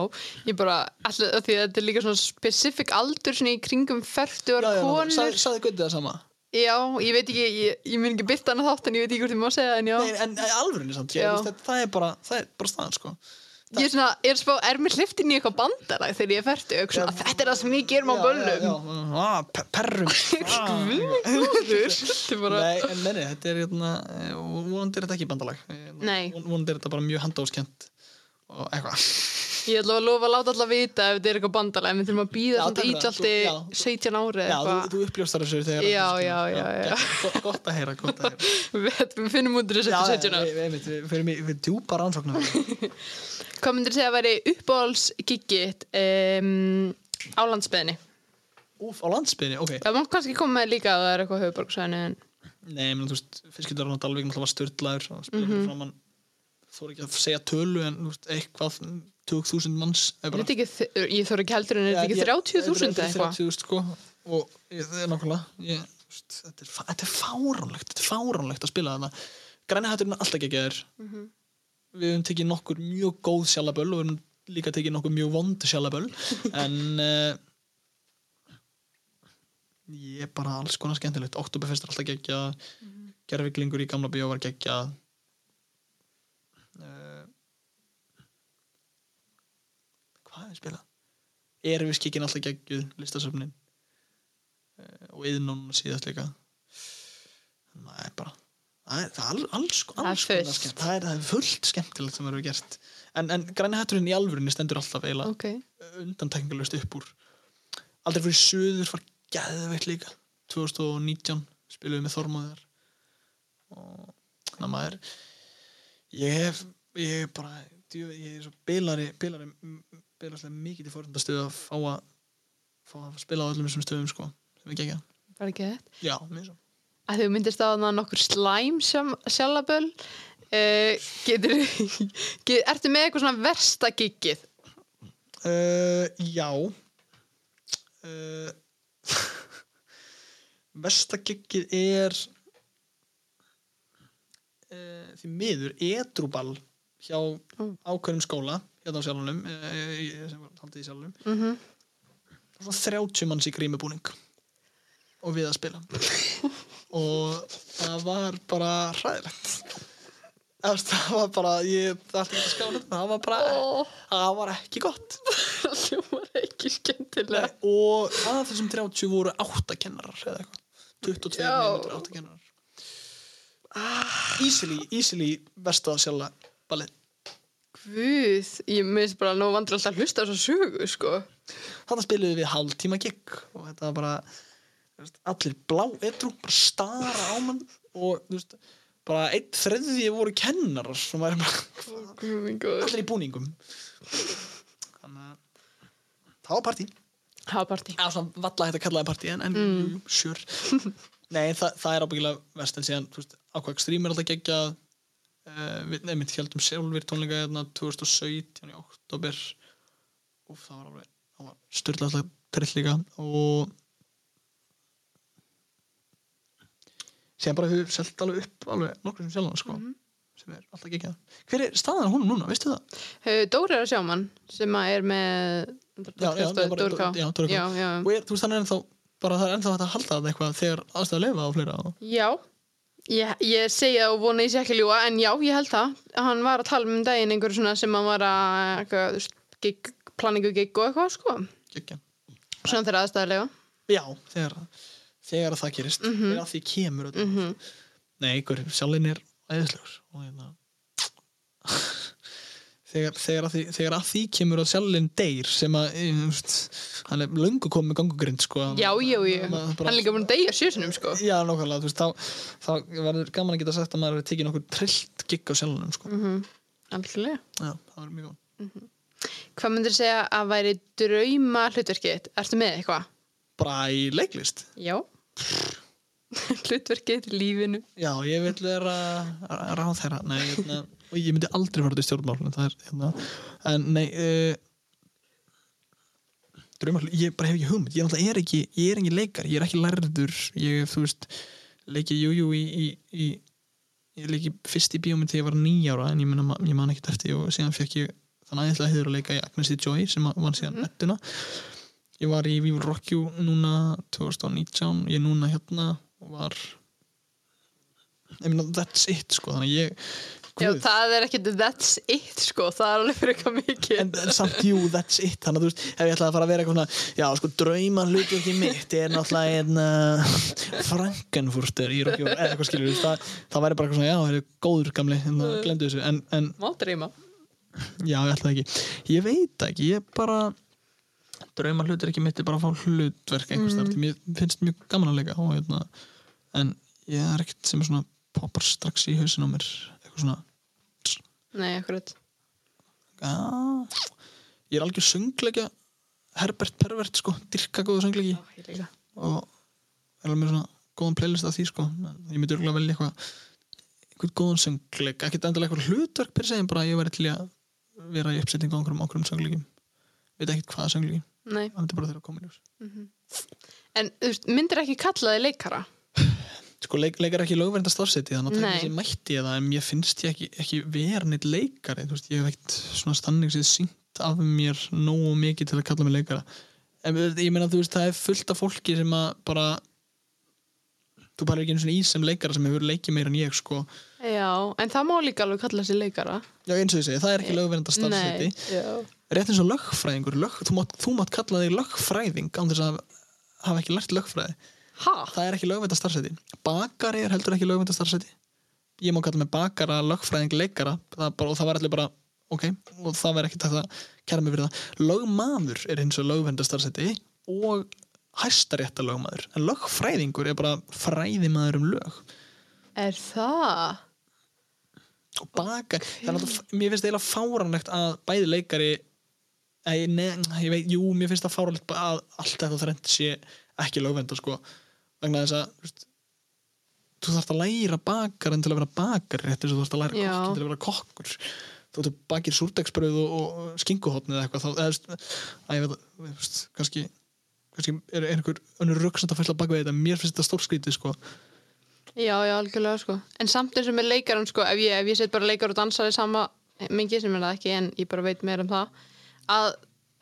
A: ég bara, alltaf því að þetta er líka svona specific aldur svona í kringum 40 ára konur.
B: sagði, sagði Gauti það sama
A: Já, ég veit ekki, ég, ég mun ekki byrta hana þátt en ég veit ekki hvort ég má segja það en já.
B: Nei, en alvörinni samt, ég,
A: Já.
B: það, það er bara það er bara staðan sko
A: Ég er svona, ég er spá, er mér hliftin í eitthvað bandalag þegar ég er 40 og svona, þetta er það sem við gerum á
B: Já,
A: böllum.
B: já, já, ah, pe- perrum ah.
A: Guður. Þetta er bara,
B: Nei, en nei, þetta er hérna, eh, vonandi er þetta ekki bandalag Eh,
A: Nei.
B: von- vonandi er þetta bara mjög handóskent og eitthvað
A: ég ætla að lofa að láta alltaf vita ef þetta er eitthvað bandalag, en við þurfum að býða
B: Já, það.
A: ítaldi
B: Þú- já.
A: 17 ári
B: Já, þú,
A: eitthvað.
B: þú uppljóstar þessu þegar
A: Já,
B: þetta
A: já, já, já.
B: gott- Gott að heyra, gott að heyra
A: Við, við finnum út úr þessu
B: Já,
A: 17 ári.
B: við, við, við, við fyrir mig við djúpa rannsóknum
A: Hvað myndir segja að væri uppáhalsgiggit um, á landsbyðinni?
B: Úf, á landsbyðinni, ok
A: Það má kannski koma með líka að það er eitthvað höfuborgsvæðinu en
B: Nei, ég meina, þú veist, er ekki að segja tölu en veist, eitthvað 20.000 manns er
A: er
B: bara-
A: þetta ekki, ég þarf ekki heldur en er þetta ekki
B: ég-
A: 30.000
B: þetta er
A: eitthvað?
B: 30.000 sko og það er nákvæmlega þetta, er, þetta er fáránlegt þetta er fáránlegt að spila þarna. Græni hætturinn er alltaf ekki að
A: Mhm.
B: við höfum tekið nokkur mjög góð sjálfaböll og við höfum líka tekið nokkur mjög vond sjálfaböll en uh, ég er bara alls konar skemmtilegt. Oktoberfest er alltaf geggjað. Mm gerfiglingur í gamla bíó var geggjað. uh, hvað er spilað Erfiskikkin alltaf geggjuð listasöfnin. Uh, og yðnun síðast líka. Það er bara það er, það er alls, alls,
A: Það er
B: skemmt. Það er, það er fullt skemmtilegt sem verður gert en, en græni hætturinn í alvörinni stendur alltaf eiginlega
A: Ok,
B: undantekningalust upp úr. Aldrei fyrir söður var geðveikt líka. 2019 spilum við með Þormáður og þannig að maður ég hef ég er bara djú, ég er svo bilari bilari bilarslega mikið til fórhundastöðu að fá að fá að spila á öllum þessum stöðum sko sem við gegja
A: bara ekki þetta
B: já, mér svo.
A: Að þau myndist á þannig nokkur slæm sjálfaböll uh, getur get, ertu með eitthvað svona versta giggið?
B: Uh, já. Uh, versta giggið er því miður edrúball hjá ákveðnum skóla hérna á sjálfunum uh, sem var haldið í sjálfunum
A: mm -hmm.
B: svona 30 manns í grímubúning og við að spila. Og það var bara hræðilegt. Það var bara ég það skála það var bara
A: Ó.
B: það var ekki gott.
A: Það hljómar ekki skemmtilega
B: og að þessum 30 voru 8 kennarar eða eitthvað. 22
A: Já.
B: nemendur 8 kennarar. Easily, easily versta að sjálfa ballið
A: Guð, ég minnst bara nú vandur alltaf að hlusta á þessu sögu sko.
B: Þarna spiluðum við hálftíma gig og þetta var bara veist, allir blá edru, bara stara á mann og þú veist, bara einn þriðji voru kennarar sem væri bara
A: góður
B: allir í búningum. Þannig að það var partí.
A: Hafa partí.
B: Já, svona valla hægt að kalla það partí en, en mm. sure. Nei, það, það er ábyggilega verst en síðan, þú veist, ákvæk strím er alltaf geggjað. uh, við nefnir heldum sjálfur tónleika hérna 2017 í oktober og það var alveg það var styrla alltaf trill líka og síðan bara hefur selt alveg upp alveg nokkur sem sjálfan sko sem er alltaf geggjað Hver er staðan honum núna, veistu það?
A: Uh, Dóri er að sjá mann sem að er með
B: Já, já,
A: Dóri K.
B: Og er, þú veist, þannig er ennþá bara það er ennþá hægt að halda það eitthvað þegar aðstæða að lifa á fleira
A: já. Ég, ég segja og vona ég sé ekki að ljúga en já, ég held það. Hann var að tala um daginn einhverju svona sem hann var að veist, gig, og eitthvað sko.
B: Geggja
A: svona þegar aðstæðarlega.
B: Já, þegar, þegar að það gerist. Þegar að því kemur mm
A: Mhm.
B: Nei, ykkur, sjálfinn er æðislegur og hérna þegar, þegar, að því, þegar að því kemur að sjálfinn deyr sem að ég, þú veist, hann er löngu komið gangugrind sko,
A: já, já, já, hann er líka búin að deyja sjösunum sko
B: Já, nákvæmlega, þú veist, þá, þá verður gaman að geta sagt að maður hefur tekið nokkur trillt gigg á sjálfunum sko.
A: Mhm. algjörlega
B: Já, það var mjög góð
A: Hvað myndir segja að væri drauma hlutverkið? Ertu með eitthvað?
B: Bara í leiklist
A: Já. hlutverkið í lífinu.
B: Já, ég vil vera ráð þeirra Nei, hérna, og ég myndi aldrei fara til er, hérna, en nei uh, draumar, ég bara hef ekki hugmynd. Ég, náttúrulega er ekki, ég er ekki leikar, ég er ekki lærður. Ég, þú veist, leiki jújú í, í, í ég leiki fyrst í bíómynd þegar ég var nýjára en ég, mena, ég man ekkert eftir og síðan fekk ég þannig að ég ætla að heiður að leika í Agnes Joy sem vann síðan mm. ettuna ég var í Will Rock You núna 2019, ég er núna hérna og var meina that's it sko. Þannig að ég
A: Já, það er ekki that's it, sko. Það er alveg fyrir eitthvað mikið.
B: en, en samt jú, that's it þannig að þú veist, ef ég ætlaði að fara að vera eitthvað svona já, sko, drauma hlutverki mitt er náttúrulega einn uh, Frankenfurter í Rocky eða eitthvað skilur, þú veist, það, það væri bara eitthvað svona, já, það er góður gamli, en það glemdu þessu en, en
A: Má dreyma.
B: já, ég ætlaði ekki, ég veit það ekki ég bara drauma hlutverki mitt er bara fá hlutverk einhvers
A: Mm.
B: mm. mér finnst að en er er svona mér
A: Nei, akkurat.
B: Já, ég er algjör söngleikja Herbert Pervert sko, dyrka góðu söngleiki.
A: Já,
B: og er alveg með svona góðan playlist af því sko. Ég myndi örgulega velja eitthvað eitthvað góðan söngleik, ekkert endilega eitthvað hlutverk per se, en bara ég væri til að vera í uppsetningu á einhverjum ákveðum söngleikim veit ekkert hvaða söngleiki,
A: Nei.
B: það myndi bara þeirra að koma í ljós.
A: En, þú veist, myndir ekki kalla þig leikara?
B: Sko leik, leikar ekki lögverenda starfseti þannig að það mætti ég það en ég finnst ég ekki, ekki neitt leikari veist, ég hef ekkert svona stannig sér sínt af mér nógu mikið til að kalla mig leikara. En ég meina þú veist það er fullt af fólki sem að bara þú bara er ekki einu svona í sem leikara sem hefur leikið meira en ég sko.
A: Já, en það má líka alveg kalla sig leikara.
B: já eins og ég segi, það er ekki lögverenda starfseti rétt eins og lögfræðingur lög, þú, mátt, þú mátt kalla þig lögfræðing án þess að hafa ekki lært lögfræði
A: Ha?
B: það er ekki lögvænta starfseti bakari er heldur ekki lögvænta starfseti ég má kalla mig bakara, lögfræðing, leikara. Það bara, og það var allir bara ok, og það verður ekki tækt að kæra mig fyrir það. Lögmaður er hins og lögvænta starfseti og hæstarétta lögmaður en lögfræðingur er bara fræðimaður um lög.
A: Er það?
B: og bakari, þannig að mér finnst eiginlega fáranlegt að bæði leikari Æ, ne, ég veit, jú, mér finnst það fáralegt að allt þetta þrennt sé ekki lögvenda sko, vegna þess að þú veist, þú þarfst að læra bakarinn til að vera bakari rétt eins og þú þarfst að læra
A: Já.
B: kokkin til að vera kokkur þú ert bakir súrdegsbröð og, og skinguhotni eða eitthvað þá, eða, að ég veit, að, veist, kannski kannski er einhver önnur röksand að fæsla bak við þetta, mér finnst þetta stórskrítið sko
A: Já, já, algjörlega, sko. En samt eins og með leikaran, sko, ef ég, ef ég set bara leikar og dansari sama mingi sem er það ekki, en ég bara veit meira um það, að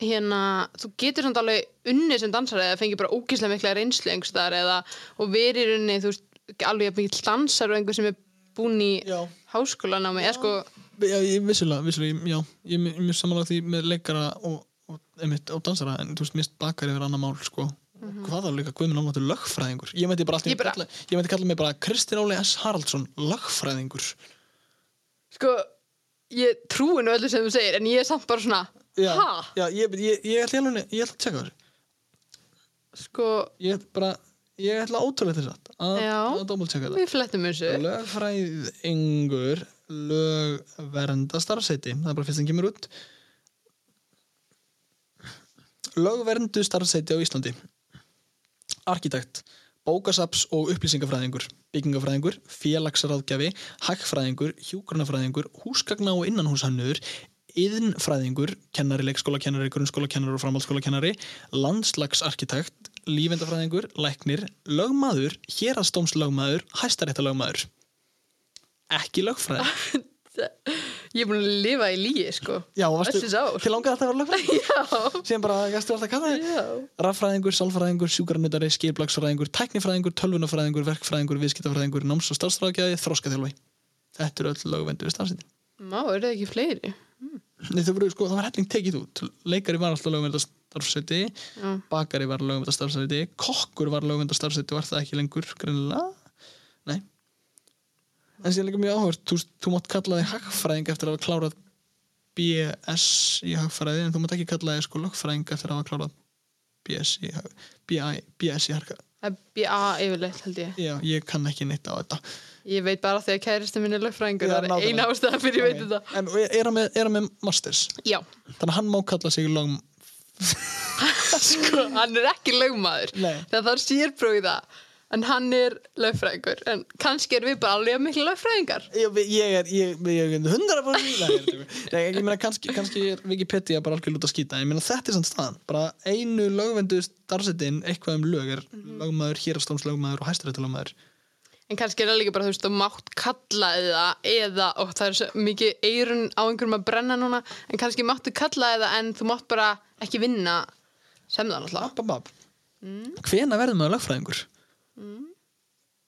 A: hérna, þú getur samt alveg unnið sem dansari eða fengið bara ógíslega mikla reynslu einhvers staðar eða, og verið rauninni, þú veist, alveg jafn mikill dansar og einhver sem er búin í
B: Já.
A: háskólanámi, eða sko,
B: Já, ég vissulega, vissulega, já, ég er mjög- mjög samanlega því með leikara og, og, einmitt, og dansara, en þú veist, mist bakari yfir annar mál, sko. Hvað þá líka Guðmund Álmáttur lögfræðingur? Ég mætti bara alltaf.
A: Ég bara-
B: kalla, ég mætti kalla mig bara Kristinn Óli S. Haraldsson, lögfræðingur.
A: sko, ég trúi nú öllu sem þú segir, en ég er samt bara svona,
B: Já, já, ég, ég, ég ætla alveg, ég ætla að tjekka þessu.
A: Sko,
B: Ég ætla bara, ég ætla ótrúlega þess að, að, að dómul tjekka þetta.
A: við flettum þessu.
B: Lögfræðingur, lögvernda starfseiti, það er bara fyrst sem kemur út. Lögverndu starfseiti á Íslandi. Arkitekt, bókasaps og upplýsingafræðingur, byggingafræðingur, félagsráðgjafi, hagfræðingur, hjúgrunafræðingur, húsgagna og innanhúshannur, yðnfræðingur, kennari, leikskólakennari, grunnskólakennari og framhaldsskólakennari, landslagsarkitekt, lífendafræðingur, læknir, lögmaður, hérastómslögmaður, hæstaréttalögmaður. Ekki lögfræði.
A: Ég er búin að lifa í líi, sko.
B: Já, varstu, þið langaði alltaf að vera lögfræði?
A: Já.
B: Síðan bara, gæstu alltaf að kalla?
A: Já.
B: Raffræðingur, sálfræðingur, sjúkarnutari, skilblagsfræðingur, tæknifræðingur, tölvunafræðingur, verkfræðingur, viðskiptafræðingur, náms- og starfsfræðgjafi, þroskaþjálfi. Þetta eru öll lögvendu við starfsætti.
A: Má, eru það ekki fleiri?
B: Þau voru, sko, það var helling tekið út. Leikari var alltaf lögvendu starfsætti,
A: Já.
B: bakari var lögvendu starfsætti, kokkur var og var það ekki lengur, greinilega. Nei. En síðan líka mjög áhört, þú, þú mátt kalla þig hagfræðing eftir að hafa klárað BS í hagfræði, en þú mátt ekki kalla þig sko lögfræðing eftir að hafa klárað BS í, BI, BS í hagfræði.
A: BA yfirleitt held ég
B: Já, ég kann ekki neitt á þetta
A: Ég veit bara því að kæristu minn er lögfræðingur Það er eina ástæða fyrir ég veit þetta.
B: En er hann með, með masters?
A: Já,
B: Þannig að hann má kalla sig lögum
A: sko, hann er ekki lögmaður.
B: Nei.
A: Það þarf sérprófið það. En hann er lögfræðingur. En kannski er við bara alveg miklu lögfræðingar.
B: Ég, ég er, ég, ég er hundra bara ekki- Nei, ég meina kannski, kannski er Wikipedia bara algjör út að skýta Ég meina þetta er samt staðan. Bara einu lögvendu starfsettin eitthvað um lög
A: En kannski er það líka bara, þú veist, þú mátt kalla eða, eða, og það er svo mikið eirun á einhverjum að brenna núna, en kannski máttu kalla eða, en þú mátt bara ekki vinna sem það
B: bab. Mm. Hvena verður maður lögfræðingur?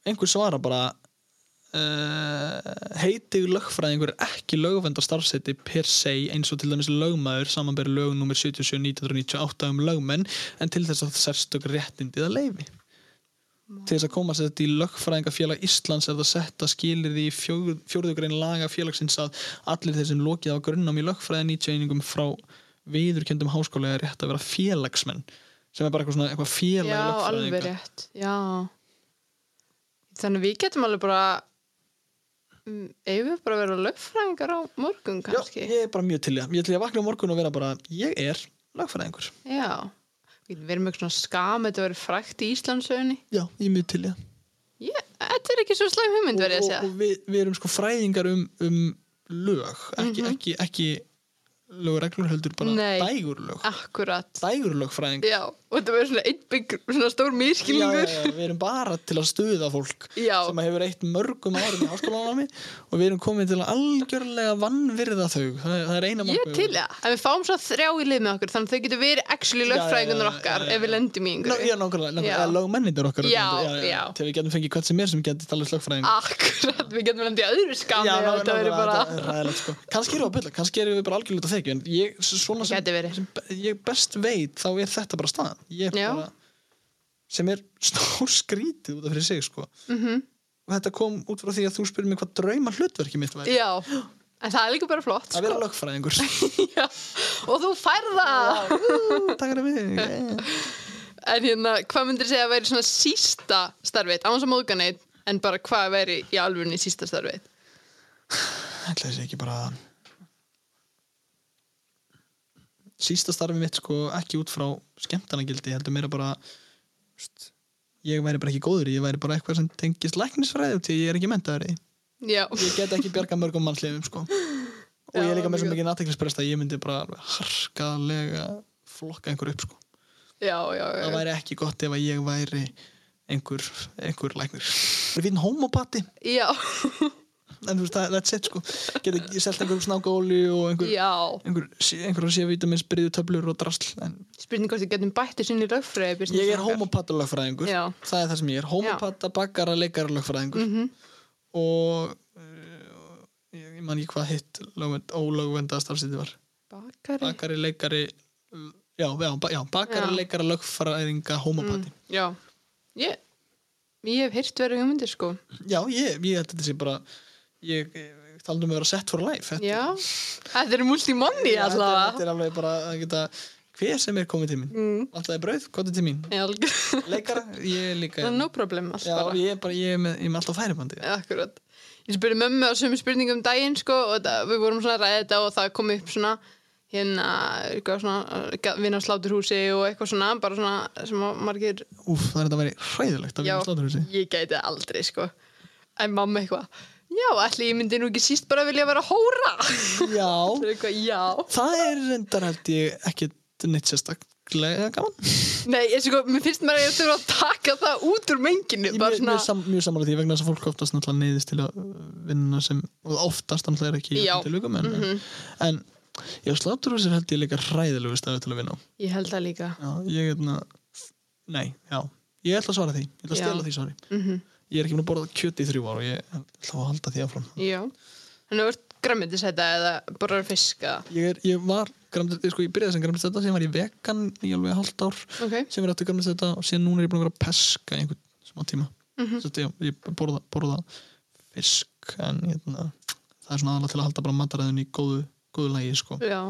B: Einhver svara bara uh, heiti lögfræðingur ekki lögvendar starfseti per se eins og til dæmis lögmaður samanberi lög nr. 77 1998 um lögmenn en til þess að sérstök réttindi eða leifi til þess að koma sér þetta í lögfræðingafélag Íslands er það sett að skilir í fjórðu grein laga félagsins að allir þeir sem lokið á grunnám í lögfræði 90 einingum frá viðurkjöndum háskóla er rétt að vera félagsmenn sem er bara eitthvað svona eitthvað félag
A: Já, alveg rétt, já. Þannig við getum alveg bara, um, eigum við bara að vera lögfræðingar á morgun kannski?
B: Já, ég er bara mjög til í það. Ég er til í að vakna á morgun og vera bara, ég er lögfræðingur.
A: Já. Við með eitthvað svona skam, þetta verið frækt í Íslandsögunni.
B: Já, ég mjög til það.
A: Ég, þetta er ekki svo slæm hugmynd verið að
B: Og,
A: segja.
B: og við, við erum sko fræðingar um, um lög, ekki, ekki, ekki lögureglur heldur bara
A: Nei.
B: dægurlög.
A: Akkurat.
B: Dægurlögfræðing.
A: Já, og þetta verður svona einn bygg, svona stór
B: Já,
A: miskilningur.
B: já, já, við erum bara til að stuða fólk
A: Já.
B: sem hefur eitt mörgum árum í háskólanámi og við erum komin til að algjörlega vannvirða þau það er, það er eina
A: Ég er
B: markmiðið.
A: til það, en við fáum svo þrjá í lið með okkur þannig að þau getur verið actually
B: Já, já,
A: lögfræðingunar
B: já,
A: okkar
B: já, já.
A: ef við lendum í
B: Ná,
A: einhverju
B: já, nákvæmlega, nákvæmlega,
A: Já.
B: eða lögmennindir okkar
A: Já,
B: já,
A: já.
B: til við getum fengið hvert sem er sem getur talað slögfræðing
A: Akkurat, við getum lendið í öðru skami
B: Já, ná,
A: þetta verður bara
B: ræðilegt sko Kannski erum við að bylla, kannski erum við bara algjörlega út af þekju en ég, svona sem, sem ég best veit þá er þetta bara staðan ég
A: Já.
B: bara, sem er stór skrítið út af fyrir sig sko
A: Mhm.
B: -hmm. og þetta kom út frá því að þú spyrir mig hvað drauma hlutverki mitt væri
A: Já, en það er líka bara flott
B: að
A: sko.
B: vera lögfræðingur
A: og þú færð það
B: Ú, Takk fyrir mig yeah.
A: En hérna, hvað myndir segja að væri svona sísta starfið, án sem móðganeit en bara hvað væri í alvörunni sísta starfið
B: ætla þessi ekki bara sísta starfi mitt sko ekki út frá skemmtanagildi heldur meira bara st, ég væri bara ekki góður ég væri bara eitthvað sem tengist læknisfræði til ég er ekki mentaður í.
A: Já,
B: ég get ekki bjargað mörgum mannslefum sko. Og ég er líka með svo
A: Já,
B: mikið aðteklisprest að ég myndi bara harkalega flokka einhver upp sko.
A: Já, já,
B: það
A: já.
B: væri ekki gott ef að ég væri einhver, einhver læknir. Við finnum homopati.
A: Já,
B: en þú veist, það, that's it sko. Geti ég selt einhver snákaóli og einhver
A: já.
B: einhver, sévítamins bryðu töflur og drasl en
A: Spurning hvort þið getum bætti sinni lögfræði
B: ég er
A: Já.
B: það er það sem ég er, homopata, bakkara, leikara lögfræðingur
A: Mhm.
B: og uh, ég, ég man ekki hvað hitt lögvend, ólögvenda starfstíði var.
A: Bakari?
B: Bakari, leikari já, já, já bakari,
A: Já.
B: leikara, lögfræðinga homopati
A: Já, ég Ég hef heyrt verið hugmyndir sko.
B: Já, ég, ég held að þetta sé bara ég, ég taldi um að vera set for life þetta,
A: Já, þetta er
B: Já, er,
A: allavega.
B: þetta er alveg bara að geta hver sem er komið til mín.
A: Mm.
B: alltaf er brauð, komið til mín.
A: Já,
B: leikara, ég er líka
A: Það no problem
B: já, ég er bara, ég er með, ég er með alltaf færibandi.
A: Akkurat. Ég spurði mömmu á sömu spurningum um daginn sko og þetta, við vorum svona ræða þetta og það kom upp svona hérna, eitthvað svona vinna sláturhúsi og eitthvað svona bara svona sem margir
B: úf, það er þetta að vera hræðilegt að
A: Já,
B: vinna sláturhúsi
A: ég gæti það aldrei sko. En mamma eitthvað Já, ætli ég myndi nú ekki síst bara vilja vera hóra.
B: Já,
A: er já.
B: Það er reyndar held ég ekki neitt sérstaklega gaman.
A: Nei, ég sko, mér finnst maður að ég þurfa að taka það út úr menginu
B: Ég mjög,
A: svona,
B: mjög, sam, mjög samanlega því vegna þess að fólk oftast náttúrulega neyðist til að uh, vinna sem og oftast náttúrulega er ekki
A: Já.
B: öllum tilvikum en,
A: Mhm.
B: en já, sláturhús er held ég líka hræðilegu staðu til að vinna á.
A: Ég held það líka.
B: Já, ég er nei, já, ég ætla að svara því. Ég ætla að stela því svari
A: mm
B: ég er ekki búin að borða kjöt í þrjú ár og ég ætla að halda því áfram.
A: Já. Þannig að þú ert græmmetisæta eða bara fiska
B: ég, er, ég var græmdið, sko, ég byrjaði sem græmdið þetta sem var ég vegan í alveg halvt ár.
A: Ok,
B: sem er eftir græmdið þetta og síðan núna er ég búin að vera að peska í einhvern smá tíma.
A: Mhm.
B: Svo, ég, ég borða, borða fisk en hérna, það er svona aðalega til að halda bara mataræðin í góðu, góðu lægi sko.
A: já,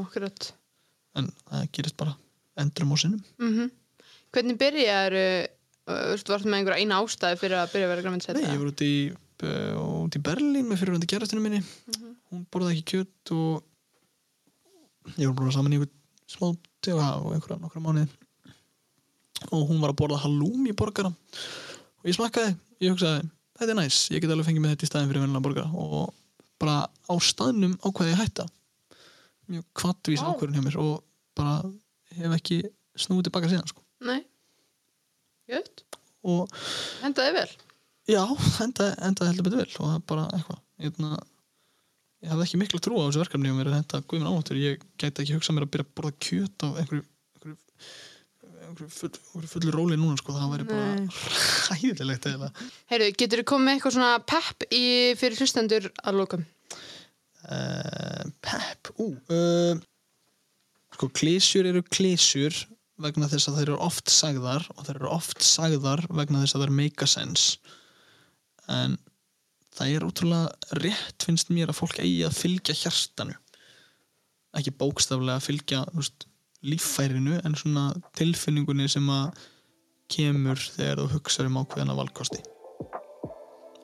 B: en það gerist bara endrum á sinnum.
A: Mm Hvernig byrjar Þú varstu með einhverja eina ástæði fyrir að byrja að vera græminsæta?
B: Nei, ég var út í, uh, út í Berlín með fyrirvændi gerastinu minni hún borðaði ekki kjöt og ég var að saman í einhvern smá tega og einhverja nokkra mánuði og hún var að borða halloumi borgara og ég smakkaði, ég hugsaði þetta er næs, ég get alveg fengið með þetta í staðin fyrir vennilega borgara og bara á staðnum ákveði ég hætta mjög kvattvís
A: Vá.
B: ákvörðin hjá mér og bara hef ekki snúið tilbaka síðan sko.
A: Nei. Jöt,
B: og
A: hendaði vel.
B: Já, enda, enda heldur betur vel og það er bara eitthvað ég, ég hafði ekki mikla trú á þessu verkefni og mér er þetta guðminn ánáttur ég gæti ekki hugsað mér að byrja að borða kjöt á einhverju, einhverju, einhverju, full, fullu róli núna sko, það væri bara hæðilegt eða
A: Heyrðu, getur þú komið með eitthvað svona pepp í, fyrir hlustendur að lókum?
B: uh, Pep, ú uh, sko klísjur eru klísjur vegna þess að þeir eru oft sagðar og þeir eru oft sagðar vegna þess að þeir make a sense. En það er útrúlega rétt finnst mér að fólk eigi að fylgja hjartanu. Ekki bókstaflega að fylgja veist, líffærinu en svona tilfinningunni sem að kemur þegar þú hugsaður um ákveðana valkosti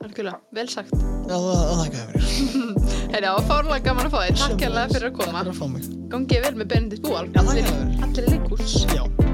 A: Algjörlega, vel sagt.
B: Já, það, það þakka þér fyrir
A: það var fárlega gaman að fá þig. Takk hérlega fyrir að koma.
B: Takk fyrir að fá mig
A: Gangið vel með Benedikt Búal. Allir.
B: Já